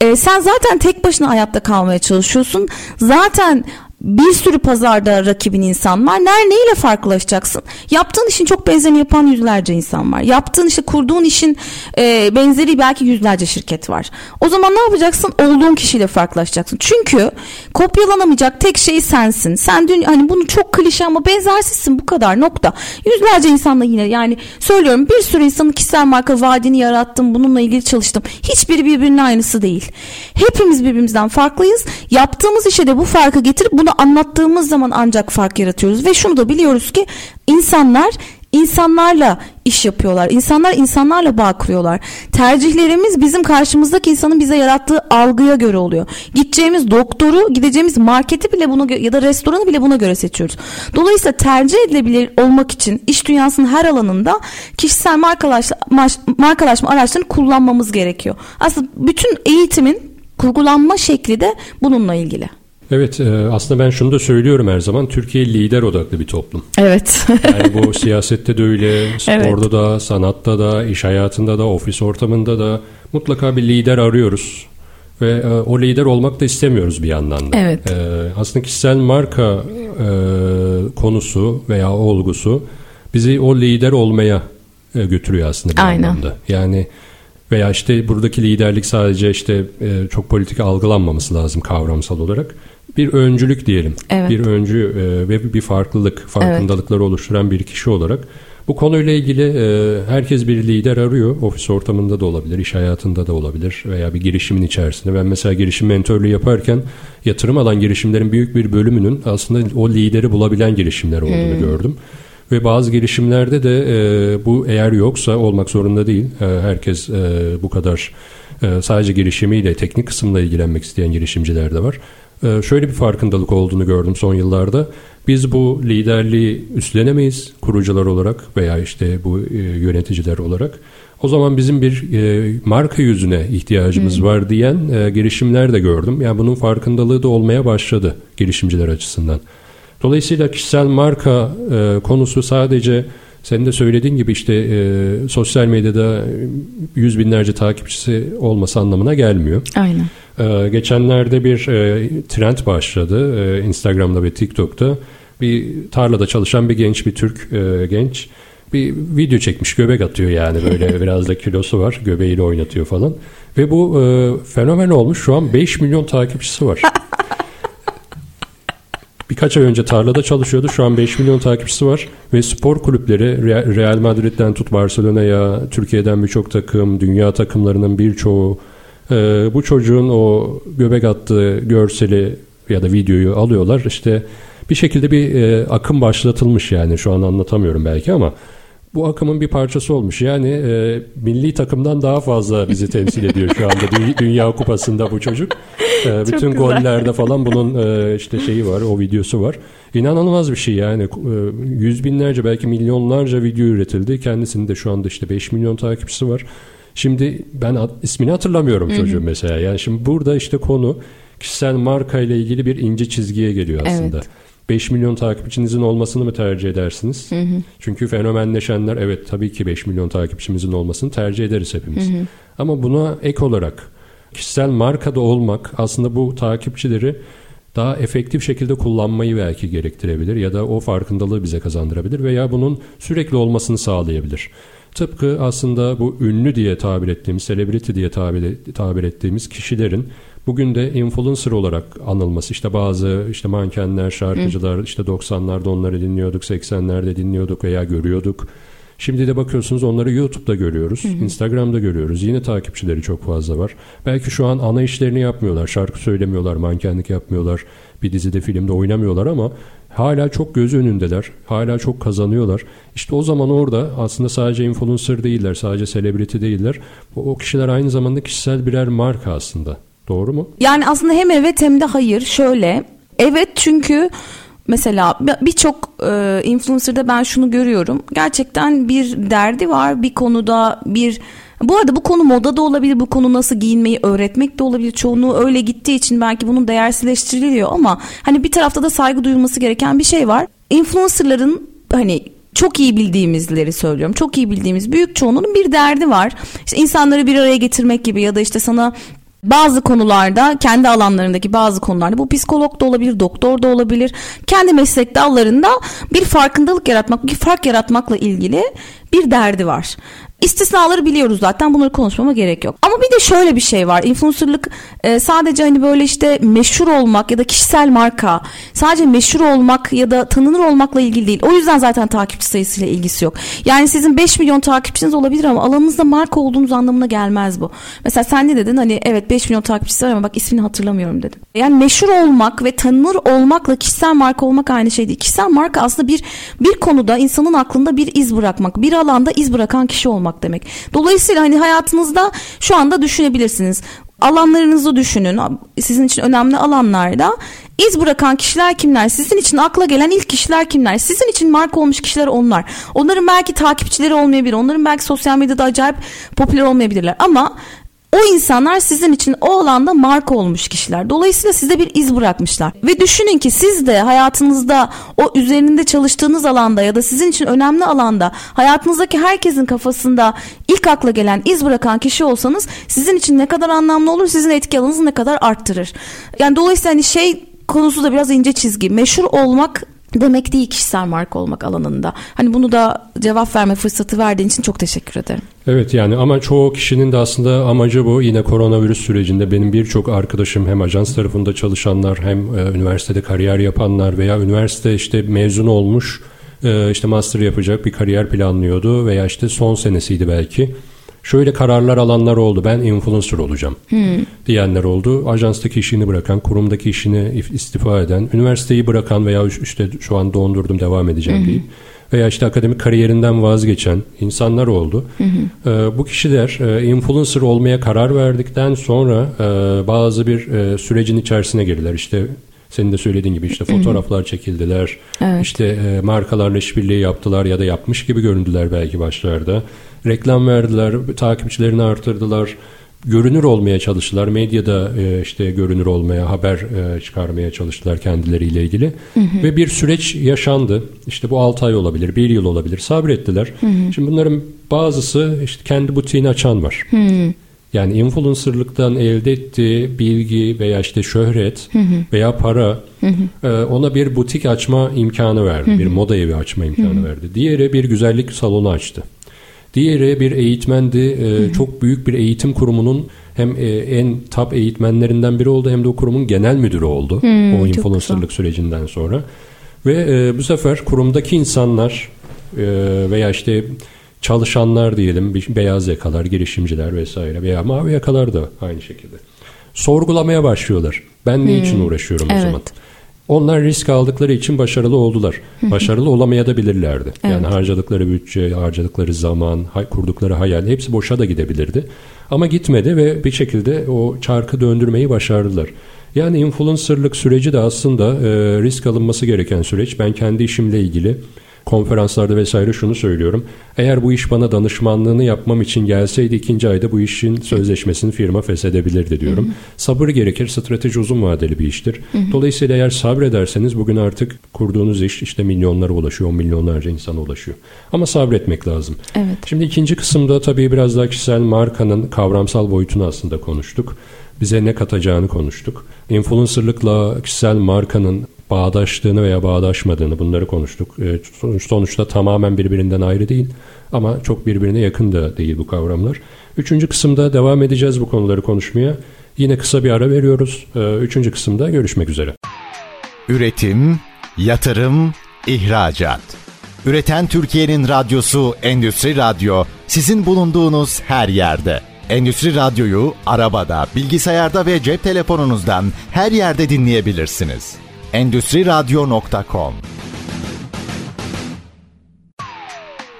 Ee, sen zaten tek başına hayatta kalmaya çalışıyorsun. Zaten bir sürü pazarda rakibin insan var. Ner neyle farklılaşacaksın? Yaptığın işin çok benzerini yapan yüzlerce insan var. Yaptığın işte kurduğun işin e, benzeri belki yüzlerce şirket var. O zaman ne yapacaksın? Olduğun kişiyle farklılaşacaksın. Çünkü kopyalanamayacak tek şey sensin. Sen dün hani bunu çok klişe ama benzersizsin bu kadar nokta. Yüzlerce insanla yine yani söylüyorum bir sürü insanın kişisel marka vaadini yarattım. Bununla ilgili çalıştım. Hiçbiri birbirinin aynısı değil. Hepimiz birbirimizden farklıyız. Yaptığımız işe de bu farkı getirip bunu anlattığımız zaman ancak fark yaratıyoruz. Ve şunu da biliyoruz ki insanlar insanlarla iş yapıyorlar. İnsanlar insanlarla bağ kuruyorlar. Tercihlerimiz bizim karşımızdaki insanın bize yarattığı algıya göre oluyor. Gideceğimiz doktoru, gideceğimiz marketi bile buna ya da restoranı bile buna göre seçiyoruz. Dolayısıyla tercih edilebilir olmak için iş dünyasının her alanında kişisel markalaşma, markalaşma araçlarını kullanmamız gerekiyor. Aslında bütün eğitimin kurgulanma şekli de bununla ilgili. Evet e, aslında ben şunu da söylüyorum her zaman Türkiye lider odaklı bir toplum. Evet. yani bu [laughs] siyasette de öyle, sporda evet. da, sanatta da, iş hayatında da, ofis ortamında da mutlaka bir lider arıyoruz. Ve e, o lider olmak da istemiyoruz bir yandan da. Evet. E, aslında kişisel marka konusu veya olgusu bizi o lider olmaya götürüyor aslında bir Aynen. anlamda. Yani veya işte buradaki liderlik sadece işte çok politik algılanmaması lazım kavramsal olarak bir öncülük diyelim. Evet. Bir öncü e, ve bir farklılık, farkındalıkları evet. oluşturan bir kişi olarak bu konuyla ilgili e, herkes bir lider arıyor. Ofis ortamında da olabilir, iş hayatında da olabilir veya bir girişimin içerisinde. Ben mesela girişim mentörlüğü yaparken yatırım alan girişimlerin büyük bir bölümünün aslında o lideri bulabilen girişimler olduğunu hmm. gördüm. Ve bazı girişimlerde de e, bu eğer yoksa olmak zorunda değil. E, herkes e, bu kadar e, sadece girişimiyle, teknik kısımla ilgilenmek isteyen girişimciler de var. Ee, şöyle bir farkındalık olduğunu gördüm son yıllarda. Biz bu liderliği üstlenemeyiz kurucular olarak veya işte bu e, yöneticiler olarak. O zaman bizim bir e, marka yüzüne ihtiyacımız hmm. var diyen e, girişimler de gördüm. Yani bunun farkındalığı da olmaya başladı girişimciler açısından. Dolayısıyla kişisel marka e, konusu sadece senin de söylediğin gibi işte e, sosyal medyada yüz binlerce takipçisi olması anlamına gelmiyor. Aynen. E, geçenlerde bir e, trend başladı e, Instagram'da ve TikTok'ta. Bir tarlada çalışan bir genç, bir Türk e, genç bir video çekmiş göbek atıyor yani böyle [laughs] biraz da kilosu var göbeğiyle oynatıyor falan. Ve bu e, fenomen olmuş şu an 5 milyon takipçisi var. [laughs] Birkaç ay önce tarlada çalışıyordu. Şu an 5 milyon takipçisi var. Ve spor kulüpleri Real Madrid'den tut Barcelona'ya, Türkiye'den birçok takım, dünya takımlarının birçoğu bu çocuğun o göbek attığı görseli ya da videoyu alıyorlar. İşte bir şekilde bir e, akım başlatılmış yani şu an anlatamıyorum belki ama bu akımın bir parçası olmuş. Yani e, milli takımdan daha fazla bizi temsil ediyor şu anda Dü- Dünya Kupası'nda bu çocuk. E, bütün gollerde falan bunun e, işte şeyi var, o videosu var. İnanılmaz bir şey yani. E, yüz binlerce belki milyonlarca video üretildi. Kendisinin de şu anda işte 5 milyon takipçisi var. Şimdi ben ismini hatırlamıyorum çocuğun mesela. Yani şimdi burada işte konu kişisel marka ile ilgili bir ince çizgiye geliyor aslında. Evet. 5 milyon takipçinizin olmasını mı tercih edersiniz? Hı hı. Çünkü fenomenleşenler evet tabii ki 5 milyon takipçimizin olmasını tercih ederiz hepimiz. Hı hı. Ama buna ek olarak kişisel markada olmak aslında bu takipçileri daha efektif şekilde kullanmayı belki gerektirebilir ya da o farkındalığı bize kazandırabilir veya bunun sürekli olmasını sağlayabilir. Tıpkı aslında bu ünlü diye tabir ettiğimiz, celebrity diye tabir, tabir ettiğimiz kişilerin Bugün de influencer olarak anılması işte bazı işte mankenler, şarkıcılar Hı. işte 90'larda onları dinliyorduk, 80'lerde dinliyorduk veya görüyorduk. Şimdi de bakıyorsunuz onları YouTube'da görüyoruz, hı hı. Instagram'da görüyoruz. Yine takipçileri çok fazla var. Belki şu an ana işlerini yapmıyorlar, şarkı söylemiyorlar, mankenlik yapmıyorlar, bir dizide, filmde oynamıyorlar ama hala çok göz önündeler, hala çok kazanıyorlar. İşte o zaman orada aslında sadece influencer değiller, sadece celebrity değiller. O kişiler aynı zamanda kişisel birer marka aslında. Doğru mu? Yani aslında hem evet hem de hayır. Şöyle evet çünkü mesela birçok e, influencer'da ben şunu görüyorum. Gerçekten bir derdi var bir konuda bir bu arada bu konu moda da olabilir, bu konu nasıl giyinmeyi öğretmek de olabilir. Çoğunu öyle gittiği için belki bunun değersizleştiriliyor ama hani bir tarafta da saygı duyulması gereken bir şey var. Influencer'ların hani çok iyi bildiğimizleri söylüyorum. Çok iyi bildiğimiz büyük çoğunluğunun bir derdi var. İşte insanları bir araya getirmek gibi ya da işte sana Bazı konularda kendi alanlarındaki bazı konularda bu psikolog da olabilir, doktor da olabilir. Kendi meslek dallarında bir farkındalık yaratmak, bir fark yaratmakla ilgili bir derdi var. İstisnaları biliyoruz zaten bunları konuşmama gerek yok. Ama bir de şöyle bir şey var. Influencerlık e, sadece hani böyle işte meşhur olmak ya da kişisel marka sadece meşhur olmak ya da tanınır olmakla ilgili değil. O yüzden zaten takipçi sayısıyla ilgisi yok. Yani sizin 5 milyon takipçiniz olabilir ama alanınızda marka olduğunuz anlamına gelmez bu. Mesela sen ne dedin hani evet 5 milyon takipçisi var ama bak ismini hatırlamıyorum dedim. Yani meşhur olmak ve tanınır olmakla kişisel marka olmak aynı şey değil. Kişisel marka aslında bir bir konuda insanın aklında bir iz bırakmak, bir alanda iz bırakan kişi olmak olmak demek. Dolayısıyla hani hayatınızda şu anda düşünebilirsiniz. Alanlarınızı düşünün. Sizin için önemli alanlarda iz bırakan kişiler kimler? Sizin için akla gelen ilk kişiler kimler? Sizin için marka olmuş kişiler onlar. Onların belki takipçileri olmayabilir. Onların belki sosyal medyada acayip popüler olmayabilirler. Ama o insanlar sizin için o alanda marka olmuş kişiler. Dolayısıyla size bir iz bırakmışlar. Ve düşünün ki siz de hayatınızda o üzerinde çalıştığınız alanda ya da sizin için önemli alanda hayatınızdaki herkesin kafasında ilk akla gelen iz bırakan kişi olsanız sizin için ne kadar anlamlı olur, sizin etki alanınızı ne kadar arttırır. Yani dolayısıyla hani şey konusu da biraz ince çizgi. Meşhur olmak demek değil kişisel marka olmak alanında. Hani bunu da cevap verme fırsatı verdiğin için çok teşekkür ederim. Evet yani ama çoğu kişinin de aslında amacı bu. Yine koronavirüs sürecinde benim birçok arkadaşım hem ajans tarafında çalışanlar hem e, üniversitede kariyer yapanlar veya üniversite işte mezun olmuş e, işte master yapacak bir kariyer planlıyordu veya işte son senesiydi belki şöyle kararlar alanlar oldu. Ben influencer olacağım hmm. diyenler oldu. Ajanstaki işini bırakan, kurumdaki işini istifa eden, üniversiteyi bırakan veya işte şu an dondurdum devam edeceğim hmm. deyip veya işte akademik kariyerinden vazgeçen insanlar oldu. Hı Ee, bu kişiler e, influencer olmaya karar verdikten sonra e, bazı bir e, sürecin içerisine girdiler. İşte senin de söylediğin gibi işte fotoğraflar çekildiler. Evet. İşte e, markalarla işbirliği yaptılar ya da yapmış gibi göründüler belki başlarda. Reklam verdiler, takipçilerini artırdılar. Görünür olmaya çalıştılar. Medyada e, işte görünür olmaya, haber e, çıkarmaya çalıştılar kendileriyle ilgili. Hı hı. Ve bir süreç yaşandı. İşte bu 6 ay olabilir, 1 yıl olabilir. Sabrettiler. Hı hı. Şimdi bunların bazısı işte kendi butiğini açan var. Hı hı. Yani influencerlıktan elde ettiği bilgi veya işte şöhret hı hı. veya para hı hı. E, ona bir butik açma imkanı verdi. Hı hı. Bir moda evi açma imkanı hı hı. verdi. Diğeri bir güzellik salonu açtı. Diğeri bir eğitmendi. E, hı hı. Çok büyük bir eğitim kurumunun hem e, en top eğitmenlerinden biri oldu hem de o kurumun genel müdürü oldu. Hı, o influencerlık sürecinden sonra. Ve e, bu sefer kurumdaki insanlar e, veya işte çalışanlar diyelim, beyaz yakalar, girişimciler vesaire veya mavi yakalar da aynı şekilde. Sorgulamaya başlıyorlar. Ben ne hmm. için uğraşıyorum evet. o zaman? Onlar risk aldıkları için başarılı oldular. Başarılı olamayabilirlerdi. Evet. Yani harcadıkları bütçe, harcadıkları zaman, kurdukları hayal hepsi boşa da gidebilirdi. Ama gitmedi ve bir şekilde o çarkı döndürmeyi başardılar. Yani influencerlık süreci de aslında e, risk alınması gereken süreç. Ben kendi işimle ilgili konferanslarda vesaire şunu söylüyorum. Eğer bu iş bana danışmanlığını yapmam için gelseydi ikinci ayda bu işin sözleşmesini firma feshedebilirdi diyorum. Hı hı. Sabır gerekir. Strateji uzun vadeli bir iştir. Hı hı. Dolayısıyla eğer sabrederseniz bugün artık kurduğunuz iş işte milyonlara ulaşıyor. On milyonlarca insana ulaşıyor. Ama sabretmek lazım. Evet. Şimdi ikinci kısımda tabii biraz daha kişisel markanın kavramsal boyutunu aslında konuştuk bize ne katacağını konuştuk. Influencerlıkla kişisel markanın bağdaştığını veya bağdaşmadığını bunları konuştuk. E, sonuçta tamamen birbirinden ayrı değil ama çok birbirine yakın da değil bu kavramlar. Üçüncü kısımda devam edeceğiz bu konuları konuşmaya. Yine kısa bir ara veriyoruz. E, üçüncü kısımda görüşmek üzere. Üretim, yatırım, ihracat. Üreten Türkiye'nin radyosu Endüstri Radyo sizin bulunduğunuz her yerde. Endüstri Radyo'yu arabada, bilgisayarda ve cep telefonunuzdan her yerde dinleyebilirsiniz endüstriradyo.com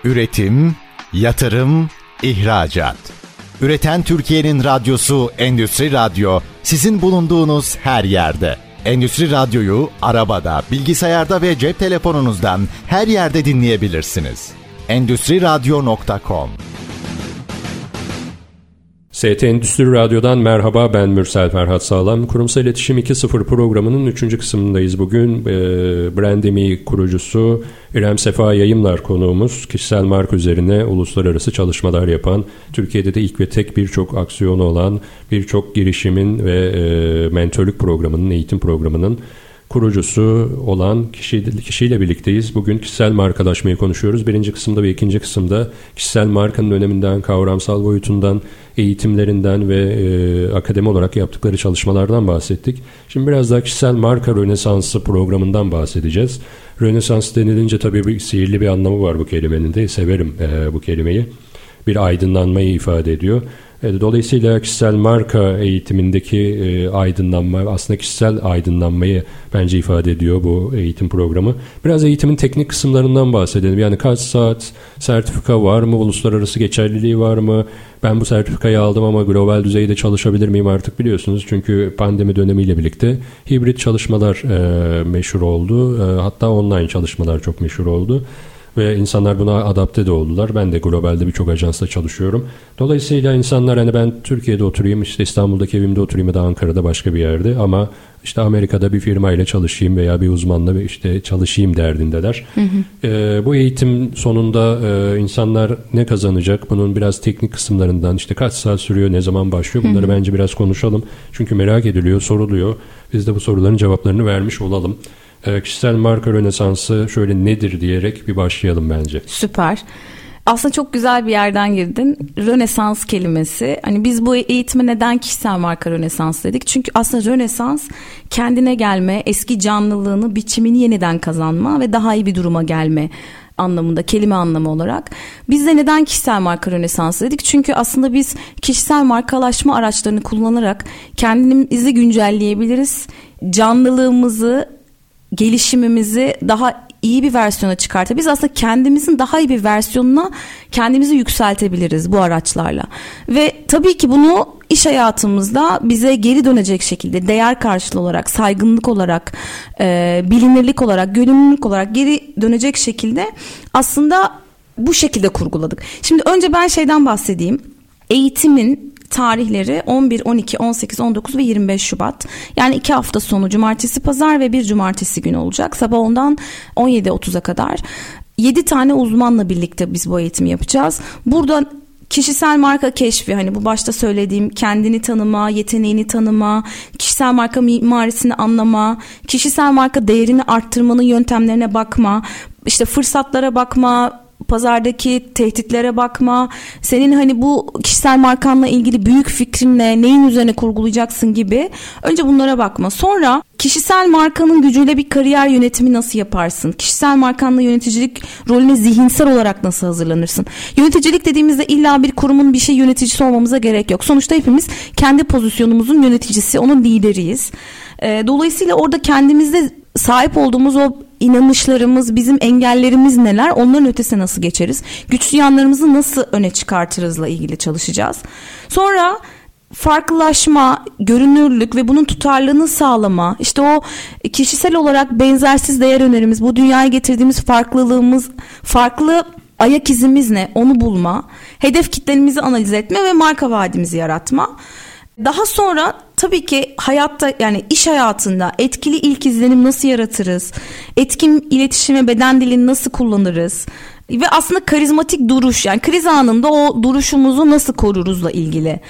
Üretim, yatırım, ihracat. Üreten Türkiye'nin radyosu Endüstri Radyo sizin bulunduğunuz her yerde. Endüstri Radyo'yu arabada, bilgisayarda ve cep telefonunuzdan her yerde dinleyebilirsiniz. endüstriradyo.com ST Endüstri Radyo'dan merhaba ben Mürsel Ferhat Sağlam. Kurumsal İletişim 2.0 programının 3. kısmındayız bugün. E, Brandemi kurucusu İrem Sefa Yayımlar konuğumuz. Kişisel marka üzerine uluslararası çalışmalar yapan, Türkiye'de de ilk ve tek birçok aksiyonu olan, birçok girişimin ve e, mentörlük programının, eğitim programının kurucusu olan kişi, kişiyle birlikteyiz. Bugün kişisel markalaşmayı konuşuyoruz. Birinci kısımda ve ikinci kısımda kişisel markanın öneminden, kavramsal boyutundan, eğitimlerinden ve e, akademi olarak yaptıkları çalışmalardan bahsettik. Şimdi biraz daha kişisel marka rönesansı programından bahsedeceğiz. Rönesans denilince tabii bir sihirli bir anlamı var bu kelimenin de. Severim e, bu kelimeyi. Bir aydınlanmayı ifade ediyor. E, dolayısıyla kişisel marka eğitimindeki e, aydınlanma aslında kişisel aydınlanmayı bence ifade ediyor bu eğitim programı. Biraz eğitimin teknik kısımlarından bahsedelim. Yani kaç saat sertifika var mı? Uluslararası geçerliliği var mı? Ben bu sertifikayı aldım ama global düzeyde çalışabilir miyim artık biliyorsunuz. Çünkü pandemi dönemiyle birlikte hibrit çalışmalar e, meşhur oldu. Hatta online çalışmalar çok meşhur oldu ve insanlar buna adapte de oldular. Ben de globalde birçok ajansla çalışıyorum. Dolayısıyla insanlar hani ben Türkiye'de oturayım, işte İstanbul'daki evimde oturayım ya da Ankara'da başka bir yerde ama işte Amerika'da bir firmayla çalışayım veya bir uzmanla işte çalışayım derdindeler. Hı hı. E, bu eğitim sonunda e, insanlar ne kazanacak? Bunun biraz teknik kısımlarından işte kaç saat sürüyor, ne zaman başlıyor? Bunları hı hı. bence biraz konuşalım. Çünkü merak ediliyor, soruluyor. Biz de bu soruların cevaplarını vermiş olalım. E, kişisel marka rönesansı şöyle nedir diyerek bir başlayalım bence. Süper. Aslında çok güzel bir yerden girdin. Rönesans kelimesi. Hani biz bu eğitime neden kişisel marka rönesans dedik? Çünkü aslında rönesans kendine gelme, eski canlılığını, biçimini yeniden kazanma ve daha iyi bir duruma gelme anlamında kelime anlamı olarak. Biz de neden kişisel marka rönesansı dedik? Çünkü aslında biz kişisel markalaşma araçlarını kullanarak kendimizi güncelleyebiliriz. Canlılığımızı gelişimimizi daha iyi bir versiyona çıkartabiliriz. Biz aslında kendimizin daha iyi bir versiyonuna kendimizi yükseltebiliriz bu araçlarla. Ve tabii ki bunu iş hayatımızda bize geri dönecek şekilde değer karşılığı olarak, saygınlık olarak, e, bilinirlik olarak, gönüllülük olarak geri dönecek şekilde aslında bu şekilde kurguladık. Şimdi önce ben şeyden bahsedeyim. Eğitimin tarihleri 11, 12, 18, 19 ve 25 Şubat. Yani iki hafta sonu cumartesi pazar ve bir cumartesi günü olacak. Sabah ondan 17.30'a kadar. 7 tane uzmanla birlikte biz bu eğitimi yapacağız. Burada kişisel marka keşfi hani bu başta söylediğim kendini tanıma, yeteneğini tanıma, kişisel marka mimarisini anlama, kişisel marka değerini arttırmanın yöntemlerine bakma, işte fırsatlara bakma, pazardaki tehditlere bakma. Senin hani bu kişisel markanla ilgili büyük fikrinle neyin üzerine kurgulayacaksın gibi. Önce bunlara bakma. Sonra kişisel markanın gücüyle bir kariyer yönetimi nasıl yaparsın? Kişisel markanla yöneticilik rolüne zihinsel olarak nasıl hazırlanırsın? Yöneticilik dediğimizde illa bir kurumun bir şey yöneticisi olmamıza gerek yok. Sonuçta hepimiz kendi pozisyonumuzun yöneticisi, onun lideriyiz. Dolayısıyla orada kendimizde sahip olduğumuz o inanışlarımız, bizim engellerimiz neler? Onların ötesine nasıl geçeriz? Güçlü yanlarımızı nasıl öne çıkartırızla ilgili çalışacağız. Sonra farklılaşma, görünürlük ve bunun tutarlılığını sağlama, işte o kişisel olarak benzersiz değer önerimiz, bu dünyaya getirdiğimiz farklılığımız, farklı ayak izimiz ne onu bulma, hedef kitlerimizi analiz etme ve marka vaadimizi yaratma. Daha sonra tabii ki hayatta yani iş hayatında etkili ilk izlenim nasıl yaratırız? Etkin iletişime beden dilini nasıl kullanırız? Ve aslında karizmatik duruş yani kriz anında o duruşumuzu nasıl koruruzla ilgili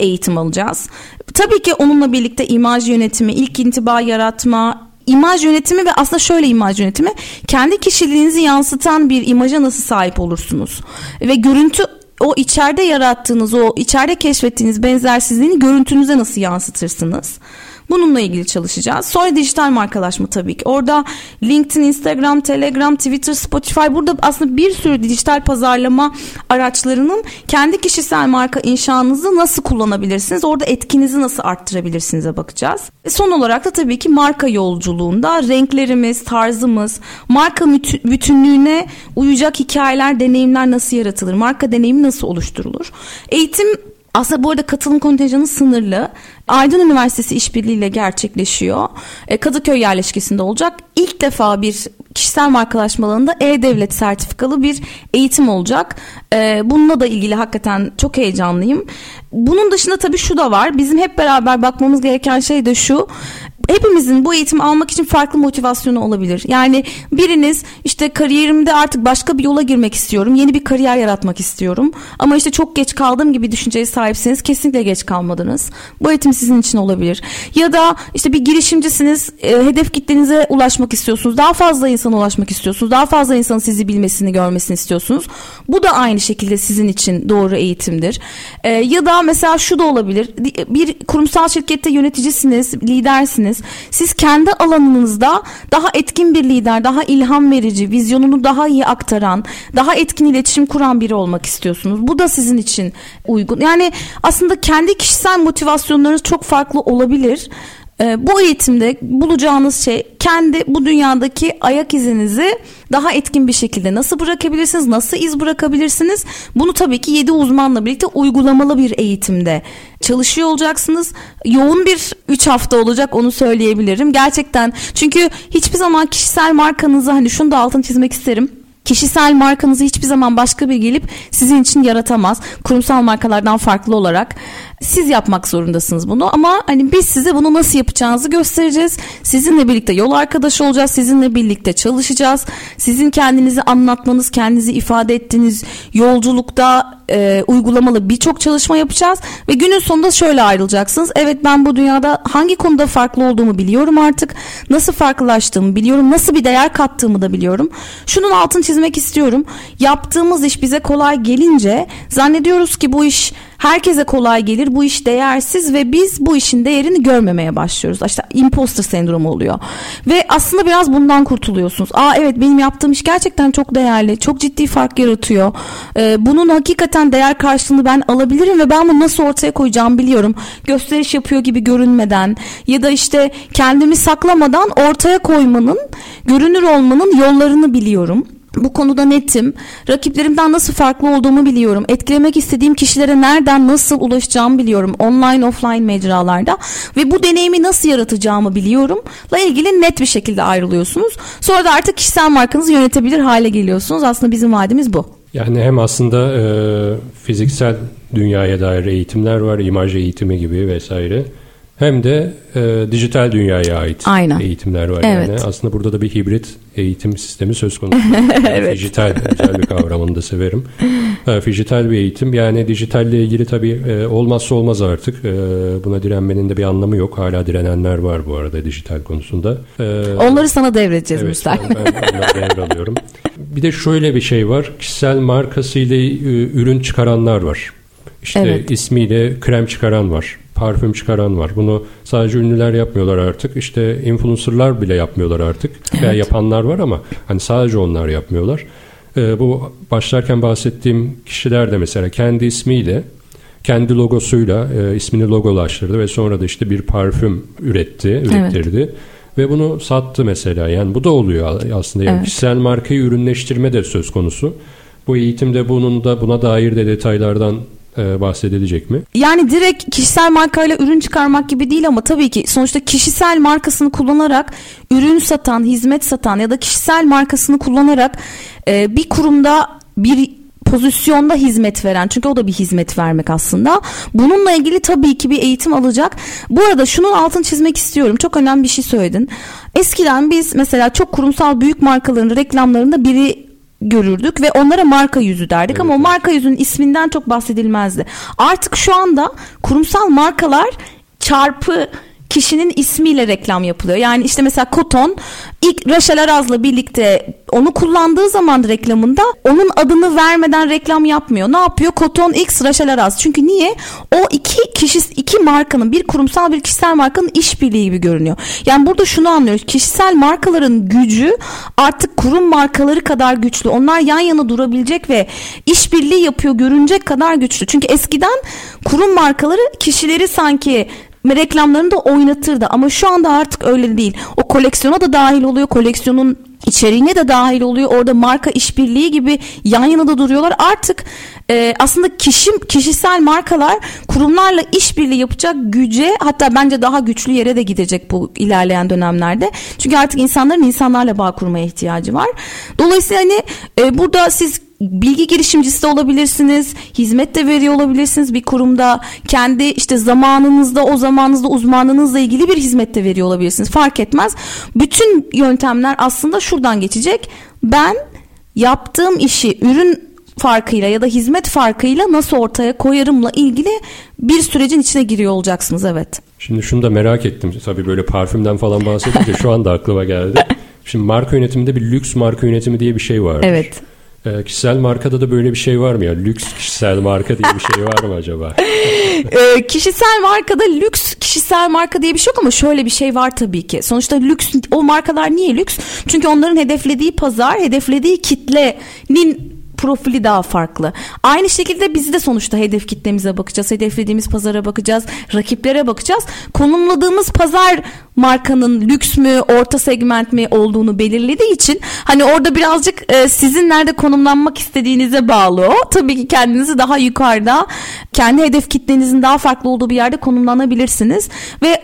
eğitim alacağız. Tabii ki onunla birlikte imaj yönetimi, ilk intiba yaratma, imaj yönetimi ve aslında şöyle imaj yönetimi kendi kişiliğinizi yansıtan bir imaja nasıl sahip olursunuz ve görüntü o içeride yarattığınız, o içeride keşfettiğiniz benzersizliğini görüntünüze nasıl yansıtırsınız? Bununla ilgili çalışacağız. Sonra dijital markalaşma tabii ki. Orada LinkedIn, Instagram, Telegram, Twitter, Spotify burada aslında bir sürü dijital pazarlama araçlarının kendi kişisel marka inşanızı nasıl kullanabilirsiniz? Orada etkinizi nasıl arttırabilirsinize bakacağız. Ve son olarak da tabii ki marka yolculuğunda renklerimiz, tarzımız, marka bütünlüğüne uyacak hikayeler, deneyimler nasıl yaratılır? Marka deneyimi nasıl oluşturulur? Eğitim Aslında bu arada katılım kontenjanı sınırlı. Aydın Üniversitesi işbirliğiyle gerçekleşiyor. E, Kadıköy yerleşkesinde olacak. İlk defa bir kişisel markalaşmalarında E-Devlet sertifikalı bir eğitim olacak. E, bununla da ilgili hakikaten çok heyecanlıyım. Bunun dışında tabii şu da var. Bizim hep beraber bakmamız gereken şey de şu hepimizin bu eğitimi almak için farklı motivasyonu olabilir. Yani biriniz işte kariyerimde artık başka bir yola girmek istiyorum. Yeni bir kariyer yaratmak istiyorum. Ama işte çok geç kaldım gibi düşünceye sahipseniz kesinlikle geç kalmadınız. Bu eğitim sizin için olabilir. Ya da işte bir girişimcisiniz. E, hedef kitlenize ulaşmak istiyorsunuz. Daha fazla insana ulaşmak istiyorsunuz. Daha fazla insanın sizi bilmesini, görmesini istiyorsunuz. Bu da aynı şekilde sizin için doğru eğitimdir. E, ya da mesela şu da olabilir. Bir kurumsal şirkette yöneticisiniz, lidersiniz siz kendi alanınızda daha etkin bir lider, daha ilham verici, vizyonunu daha iyi aktaran, daha etkin iletişim kuran biri olmak istiyorsunuz. Bu da sizin için uygun. Yani aslında kendi kişisel motivasyonlarınız çok farklı olabilir. Ee, bu eğitimde bulacağınız şey kendi bu dünyadaki ayak izinizi daha etkin bir şekilde nasıl bırakabilirsiniz, nasıl iz bırakabilirsiniz? Bunu tabii ki 7 uzmanla birlikte uygulamalı bir eğitimde çalışıyor olacaksınız. Yoğun bir 3 hafta olacak onu söyleyebilirim. Gerçekten çünkü hiçbir zaman kişisel markanızı hani şunu da altını çizmek isterim Kişisel markanızı hiçbir zaman başka bir gelip sizin için yaratamaz. Kurumsal markalardan farklı olarak siz yapmak zorundasınız bunu ama hani biz size bunu nasıl yapacağınızı göstereceğiz. Sizinle birlikte yol arkadaşı olacağız. Sizinle birlikte çalışacağız. Sizin kendinizi anlatmanız, kendinizi ifade ettiğiniz yolculukta e, uygulamalı birçok çalışma yapacağız ve günün sonunda şöyle ayrılacaksınız. Evet ben bu dünyada hangi konuda farklı olduğumu biliyorum artık. Nasıl farklılaştığımı biliyorum. Nasıl bir değer kattığımı da biliyorum. Şunun altını çizmek istiyorum. Yaptığımız iş bize kolay gelince zannediyoruz ki bu iş herkese kolay gelir. Bu iş değersiz ve biz bu işin değerini görmemeye başlıyoruz. İşte imposter sendromu oluyor. Ve aslında biraz bundan kurtuluyorsunuz. Aa evet benim yaptığım iş gerçekten çok değerli. Çok ciddi fark yaratıyor. Ee, bunun hakikaten değer karşılığını ben alabilirim ve ben bunu nasıl ortaya koyacağımı biliyorum. Gösteriş yapıyor gibi görünmeden ya da işte kendimi saklamadan ortaya koymanın, görünür olmanın yollarını biliyorum. Bu konuda netim. Rakiplerimden nasıl farklı olduğumu biliyorum. Etkilemek istediğim kişilere nereden nasıl ulaşacağımı biliyorum. Online offline mecralarda ve bu deneyimi nasıl yaratacağımı biliyorum. La ilgili net bir şekilde ayrılıyorsunuz. Sonra da artık kişisel markanızı yönetebilir hale geliyorsunuz. Aslında bizim vaadimiz bu. Yani hem aslında e, fiziksel dünyaya dair eğitimler var, imaj eğitimi gibi vesaire. Hem de e, dijital dünyaya ait Aynen. eğitimler var evet. yani. Aslında burada da bir hibrit eğitim sistemi söz konusu. [laughs] evet. Dijital güzel bir kavramını da severim. E, dijital bir eğitim yani dijitalle ilgili tabii e, olmazsa olmaz artık. E, buna direnmenin de bir anlamı yok. Hala direnenler var bu arada dijital konusunda. E, Onları sana devredeceğiz evet, Müstel. Ben, ben onları [laughs] devralıyorum. Bir de şöyle bir şey var. Kişisel markasıyla e, ürün çıkaranlar var. İşte evet. ismiyle krem çıkaran var parfüm çıkaran var. Bunu sadece ünlüler yapmıyorlar artık. İşte influencerlar bile yapmıyorlar artık. Evet. Veya yapanlar var ama hani sadece onlar yapmıyorlar. Ee, bu başlarken bahsettiğim kişiler de mesela kendi ismiyle kendi logosuyla e, ismini logolaştırdı ve sonra da işte bir parfüm üretti, ürettirdi. Evet. Ve bunu sattı mesela. Yani bu da oluyor aslında. Yani evet. kişisel markayı ürünleştirme de söz konusu. Bu eğitimde bunun da buna dair de detaylardan e, bahsedilecek mi? Yani direkt kişisel markayla ürün çıkarmak gibi değil ama tabii ki sonuçta kişisel markasını kullanarak ürün satan, hizmet satan ya da kişisel markasını kullanarak e, bir kurumda bir pozisyonda hizmet veren çünkü o da bir hizmet vermek aslında. Bununla ilgili tabii ki bir eğitim alacak. Bu arada şunun altını çizmek istiyorum. Çok önemli bir şey söyledin. Eskiden biz mesela çok kurumsal büyük markaların reklamlarında biri görürdük ve onlara marka yüzü derdik evet, ama o marka yüzünün isminden çok bahsedilmezdi. Artık şu anda kurumsal markalar çarpı kişinin ismiyle reklam yapılıyor. Yani işte mesela Koton ilk Rachel Araz'la birlikte onu kullandığı zaman reklamında onun adını vermeden reklam yapmıyor. Ne yapıyor? Koton X Rachel Araz. Çünkü niye? O iki kişi iki markanın bir kurumsal bir kişisel markanın işbirliği gibi görünüyor. Yani burada şunu anlıyoruz. Kişisel markaların gücü artık kurum markaları kadar güçlü. Onlar yan yana durabilecek ve işbirliği yapıyor görünecek kadar güçlü. Çünkü eskiden kurum markaları kişileri sanki reklamlarını da oynatırdı ama şu anda artık öyle değil. O koleksiyona da dahil oluyor. Koleksiyonun içeriğine de dahil oluyor. Orada marka işbirliği gibi yan yana da duruyorlar. Artık e, aslında kişi kişisel markalar kurumlarla işbirliği yapacak güce hatta bence daha güçlü yere de gidecek bu ilerleyen dönemlerde. Çünkü artık insanların insanlarla bağ kurmaya ihtiyacı var. Dolayısıyla hani e, burada siz bilgi girişimcisi de olabilirsiniz, hizmet de veriyor olabilirsiniz bir kurumda. Kendi işte zamanınızda, o zamanınızda uzmanlığınızla ilgili bir hizmet de veriyor olabilirsiniz. Fark etmez. Bütün yöntemler aslında şuradan geçecek. Ben yaptığım işi ürün farkıyla ya da hizmet farkıyla nasıl ortaya koyarımla ilgili bir sürecin içine giriyor olacaksınız evet. Şimdi şunu da merak ettim. Tabii böyle parfümden falan bahsedince şu anda aklıma geldi. [laughs] Şimdi marka yönetiminde bir lüks marka yönetimi diye bir şey var. Evet. E, kişisel markada da böyle bir şey var mı ya? Lüks kişisel marka diye bir şey var mı acaba? [laughs] e, kişisel markada lüks kişisel marka diye bir şey yok ama şöyle bir şey var tabii ki. Sonuçta lüks o markalar niye lüks? Çünkü onların hedeflediği pazar, hedeflediği kitlenin profili daha farklı. Aynı şekilde biz de sonuçta hedef kitlemize bakacağız. Hedeflediğimiz pazara bakacağız. Rakiplere bakacağız. Konumladığımız pazar markanın lüks mü, orta segment mi olduğunu belirlediği için hani orada birazcık e, sizin nerede konumlanmak istediğinize bağlı o. Tabii ki kendinizi daha yukarıda, kendi hedef kitlenizin daha farklı olduğu bir yerde konumlanabilirsiniz ve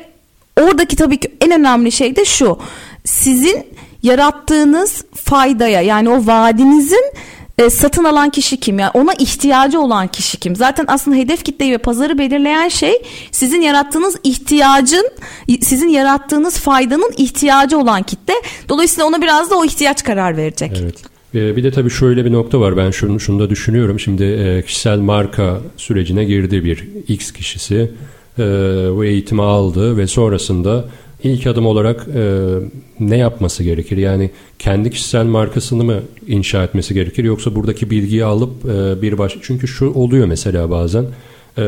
oradaki tabii ki en önemli şey de şu. Sizin yarattığınız faydaya yani o vaadinizin e, satın alan kişi kim? Yani ona ihtiyacı olan kişi kim? Zaten aslında hedef kitleyi ve pazarı belirleyen şey sizin yarattığınız ihtiyacın, sizin yarattığınız faydanın ihtiyacı olan kitle. Dolayısıyla ona biraz da o ihtiyaç karar verecek. Evet. Bir de tabii şöyle bir nokta var. Ben şunu, şunu da düşünüyorum. Şimdi e, kişisel marka sürecine girdi bir X kişisi. E, bu eğitimi aldı ve sonrasında ilk adım olarak e, ne yapması gerekir? Yani kendi kişisel markasını mı inşa etmesi gerekir yoksa buradaki bilgiyi alıp e, bir baş çünkü şu oluyor mesela bazen e,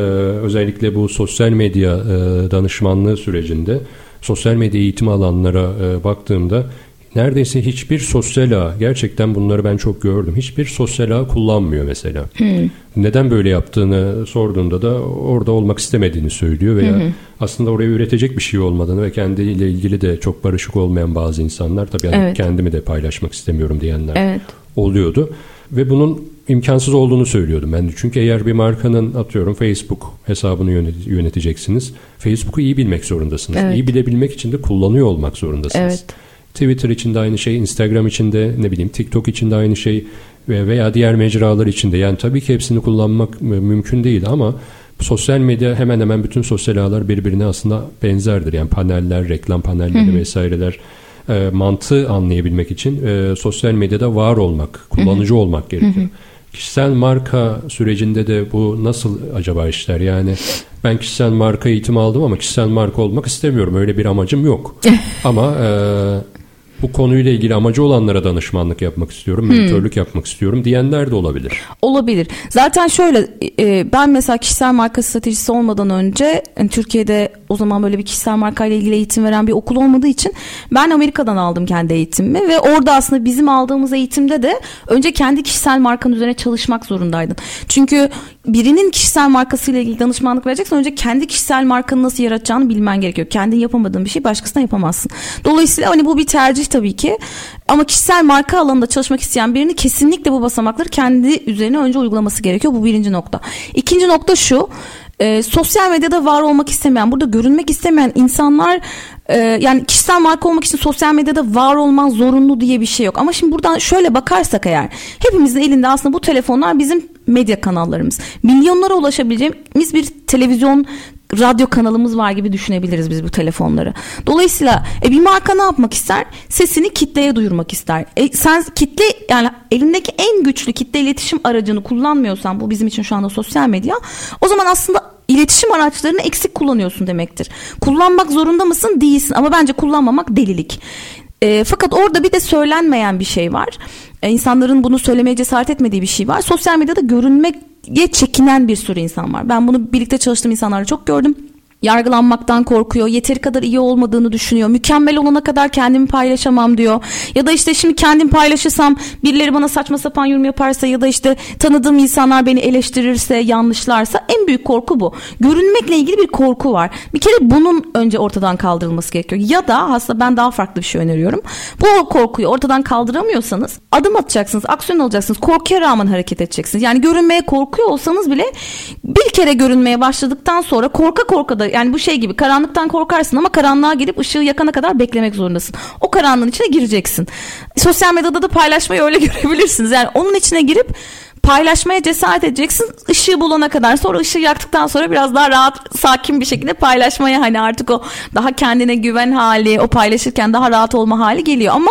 özellikle bu sosyal medya e, danışmanlığı sürecinde sosyal medya eğitimi alanlara e, baktığımda neredeyse hiçbir sosyal ağ gerçekten bunları ben çok gördüm. Hiçbir sosyal ağ kullanmıyor mesela. Hmm. Neden böyle yaptığını sorduğunda da orada olmak istemediğini söylüyor veya hmm. aslında oraya üretecek bir şey olmadığını ve kendiyle ilgili de çok barışık olmayan bazı insanlar tabii yani evet. kendimi de paylaşmak istemiyorum diyenler evet. oluyordu. Ve bunun imkansız olduğunu söylüyordum ben. Çünkü eğer bir markanın atıyorum Facebook hesabını yöneteceksiniz. Facebook'u iyi bilmek zorundasınız. Evet. İyi bilebilmek için de kullanıyor olmak zorundasınız. Evet. Twitter için de aynı şey, Instagram için de ne bileyim TikTok için de aynı şey veya diğer mecralar için de. Yani tabii ki hepsini kullanmak mümkün değil ama sosyal medya hemen hemen bütün sosyal ağlar birbirine aslında benzerdir. Yani paneller, reklam panelleri vesaireler e, mantığı anlayabilmek için e, sosyal medyada var olmak, kullanıcı olmak gerekiyor. Kişisel marka sürecinde de bu nasıl acaba işler? Yani ben kişisel marka eğitimi aldım ama kişisel marka olmak istemiyorum. Öyle bir amacım yok. [laughs] ama e, bu konuyla ilgili amacı olanlara danışmanlık yapmak istiyorum, hmm. mentörlük yapmak istiyorum diyenler de olabilir. Olabilir. Zaten şöyle e, ben mesela kişisel marka stratejisi olmadan önce yani Türkiye'de o zaman böyle bir kişisel marka ile ilgili eğitim veren bir okul olmadığı için ben Amerika'dan aldım kendi eğitimimi ve orada aslında bizim aldığımız eğitimde de önce kendi kişisel markanın üzerine çalışmak zorundaydın. Çünkü birinin kişisel markasıyla ilgili danışmanlık vereceksen önce kendi kişisel markanı nasıl yaratacağını bilmen gerekiyor. Kendin yapamadığın bir şey başkasına yapamazsın. Dolayısıyla hani bu bir tercih tabii ki. Ama kişisel marka alanında çalışmak isteyen birini kesinlikle bu basamakları kendi üzerine önce uygulaması gerekiyor. Bu birinci nokta. İkinci nokta şu. E, sosyal medyada var olmak istemeyen, burada görünmek istemeyen insanlar e, yani kişisel marka olmak için sosyal medyada var olman zorunlu diye bir şey yok. Ama şimdi buradan şöyle bakarsak eğer hepimizin elinde aslında bu telefonlar bizim medya kanallarımız. Milyonlara ulaşabileceğimiz bir televizyon radyo kanalımız var gibi düşünebiliriz biz bu telefonları. Dolayısıyla e, bir marka ne yapmak ister? Sesini kitleye duyurmak ister. E, sen kitle yani elindeki en güçlü kitle iletişim aracını kullanmıyorsan bu bizim için şu anda sosyal medya. O zaman aslında iletişim araçlarını eksik kullanıyorsun demektir. Kullanmak zorunda mısın? Değilsin ama bence kullanmamak delilik. E, fakat orada bir de söylenmeyen bir şey var. E, insanların bunu söylemeye cesaret etmediği bir şey var. Sosyal medyada görünmek çekinen bir sürü insan var. Ben bunu birlikte çalıştığım insanlarla çok gördüm. Yargılanmaktan korkuyor. Yeteri kadar iyi olmadığını düşünüyor. Mükemmel olana kadar kendimi paylaşamam diyor. Ya da işte şimdi kendim paylaşırsam birileri bana saçma sapan yorum yaparsa ya da işte tanıdığım insanlar beni eleştirirse, yanlışlarsa en büyük korku bu. Görünmekle ilgili bir korku var. Bir kere bunun önce ortadan kaldırılması gerekiyor. Ya da aslında ben daha farklı bir şey öneriyorum. Bu korkuyu ortadan kaldıramıyorsanız adım atacaksınız, aksiyon alacaksınız. Korkuya rağmen hareket edeceksiniz. Yani görünmeye korkuyor olsanız bile bir kere görünmeye başladıktan sonra korka korka da yani bu şey gibi karanlıktan korkarsın ama karanlığa girip ışığı yakana kadar beklemek zorundasın. O karanlığın içine gireceksin. Sosyal medyada da paylaşmayı öyle [laughs] görebilirsiniz. Yani onun içine girip paylaşmaya cesaret edeceksin ışığı bulana kadar sonra ışığı yaktıktan sonra biraz daha rahat sakin bir şekilde paylaşmaya hani artık o daha kendine güven hali o paylaşırken daha rahat olma hali geliyor ama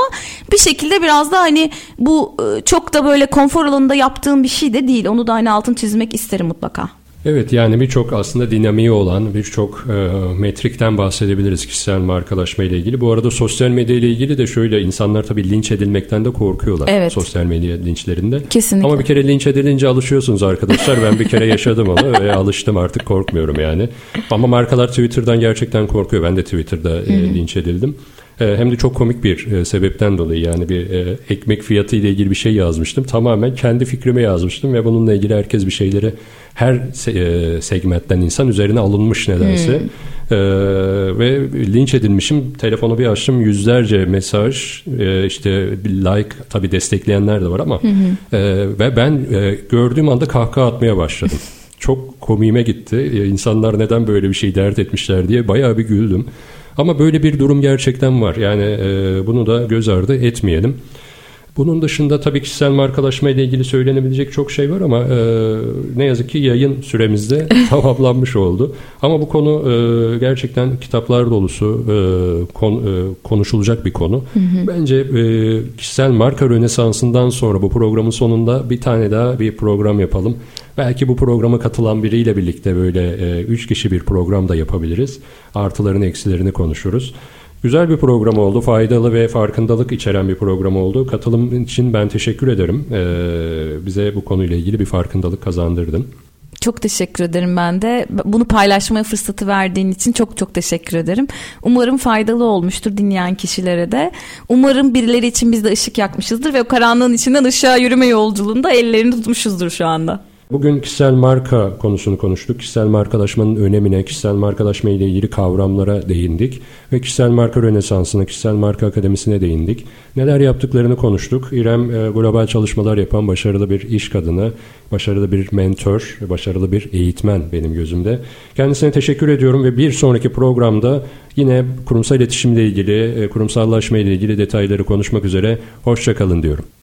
bir şekilde biraz da hani bu ıı, çok da böyle konfor alanında yaptığım bir şey de değil onu da hani altın çizmek isterim mutlaka. Evet yani birçok aslında dinamiği olan birçok e, metrikten bahsedebiliriz kişisel markalaşma ile ilgili. Bu arada sosyal medya ile ilgili de şöyle insanlar tabii linç edilmekten de korkuyorlar. Evet. Sosyal medya linçlerinde. Kesinlikle. Ama bir kere linç edilince alışıyorsunuz arkadaşlar. Ben bir kere yaşadım onu ve alıştım artık korkmuyorum yani. Ama markalar Twitter'dan gerçekten korkuyor. Ben de Twitter'da e, linç edildim. E, hem de çok komik bir e, sebepten dolayı yani bir e, ekmek fiyatı ile ilgili bir şey yazmıştım. Tamamen kendi fikrimi yazmıştım ve bununla ilgili herkes bir şeyleri her se- segmentten insan üzerine alınmış nedense. E, ve linç edilmişim. Telefonu bir açtım yüzlerce mesaj e, işte like tabi destekleyenler de var ama e, ve ben e, gördüğüm anda kahkaha atmaya başladım. [laughs] Çok komiğime gitti. E, insanlar neden böyle bir şey dert etmişler diye bayağı bir güldüm. Ama böyle bir durum gerçekten var. Yani e, bunu da göz ardı etmeyelim. Bunun dışında tabii kişisel markalaşma ile ilgili söylenebilecek çok şey var ama e, ne yazık ki yayın süremizde [laughs] tamamlanmış oldu. Ama bu konu e, gerçekten kitaplar dolusu e, kon, e, konuşulacak bir konu. Hı hı. Bence e, kişisel marka rönesansından sonra bu programın sonunda bir tane daha bir program yapalım. Belki bu programa katılan biriyle birlikte böyle e, üç kişi bir program da yapabiliriz. Artılarını eksilerini konuşuruz. Güzel bir program oldu. Faydalı ve farkındalık içeren bir program oldu. Katılım için ben teşekkür ederim. Ee, bize bu konuyla ilgili bir farkındalık kazandırdın. Çok teşekkür ederim ben de. Bunu paylaşmaya fırsatı verdiğin için çok çok teşekkür ederim. Umarım faydalı olmuştur dinleyen kişilere de. Umarım birileri için biz de ışık yakmışızdır ve o karanlığın içinden ışığa yürüme yolculuğunda ellerini tutmuşuzdur şu anda. Bugün kişisel marka konusunu konuştuk. Kişisel markalaşmanın önemine, kişisel markalaşma ile ilgili kavramlara değindik. Ve kişisel marka rönesansına, kişisel marka akademisine değindik. Neler yaptıklarını konuştuk. İrem e, global çalışmalar yapan başarılı bir iş kadını, başarılı bir mentor, başarılı bir eğitmen benim gözümde. Kendisine teşekkür ediyorum ve bir sonraki programda yine kurumsal iletişimle ilgili, e, kurumsallaşma ile ilgili detayları konuşmak üzere. Hoşçakalın diyorum.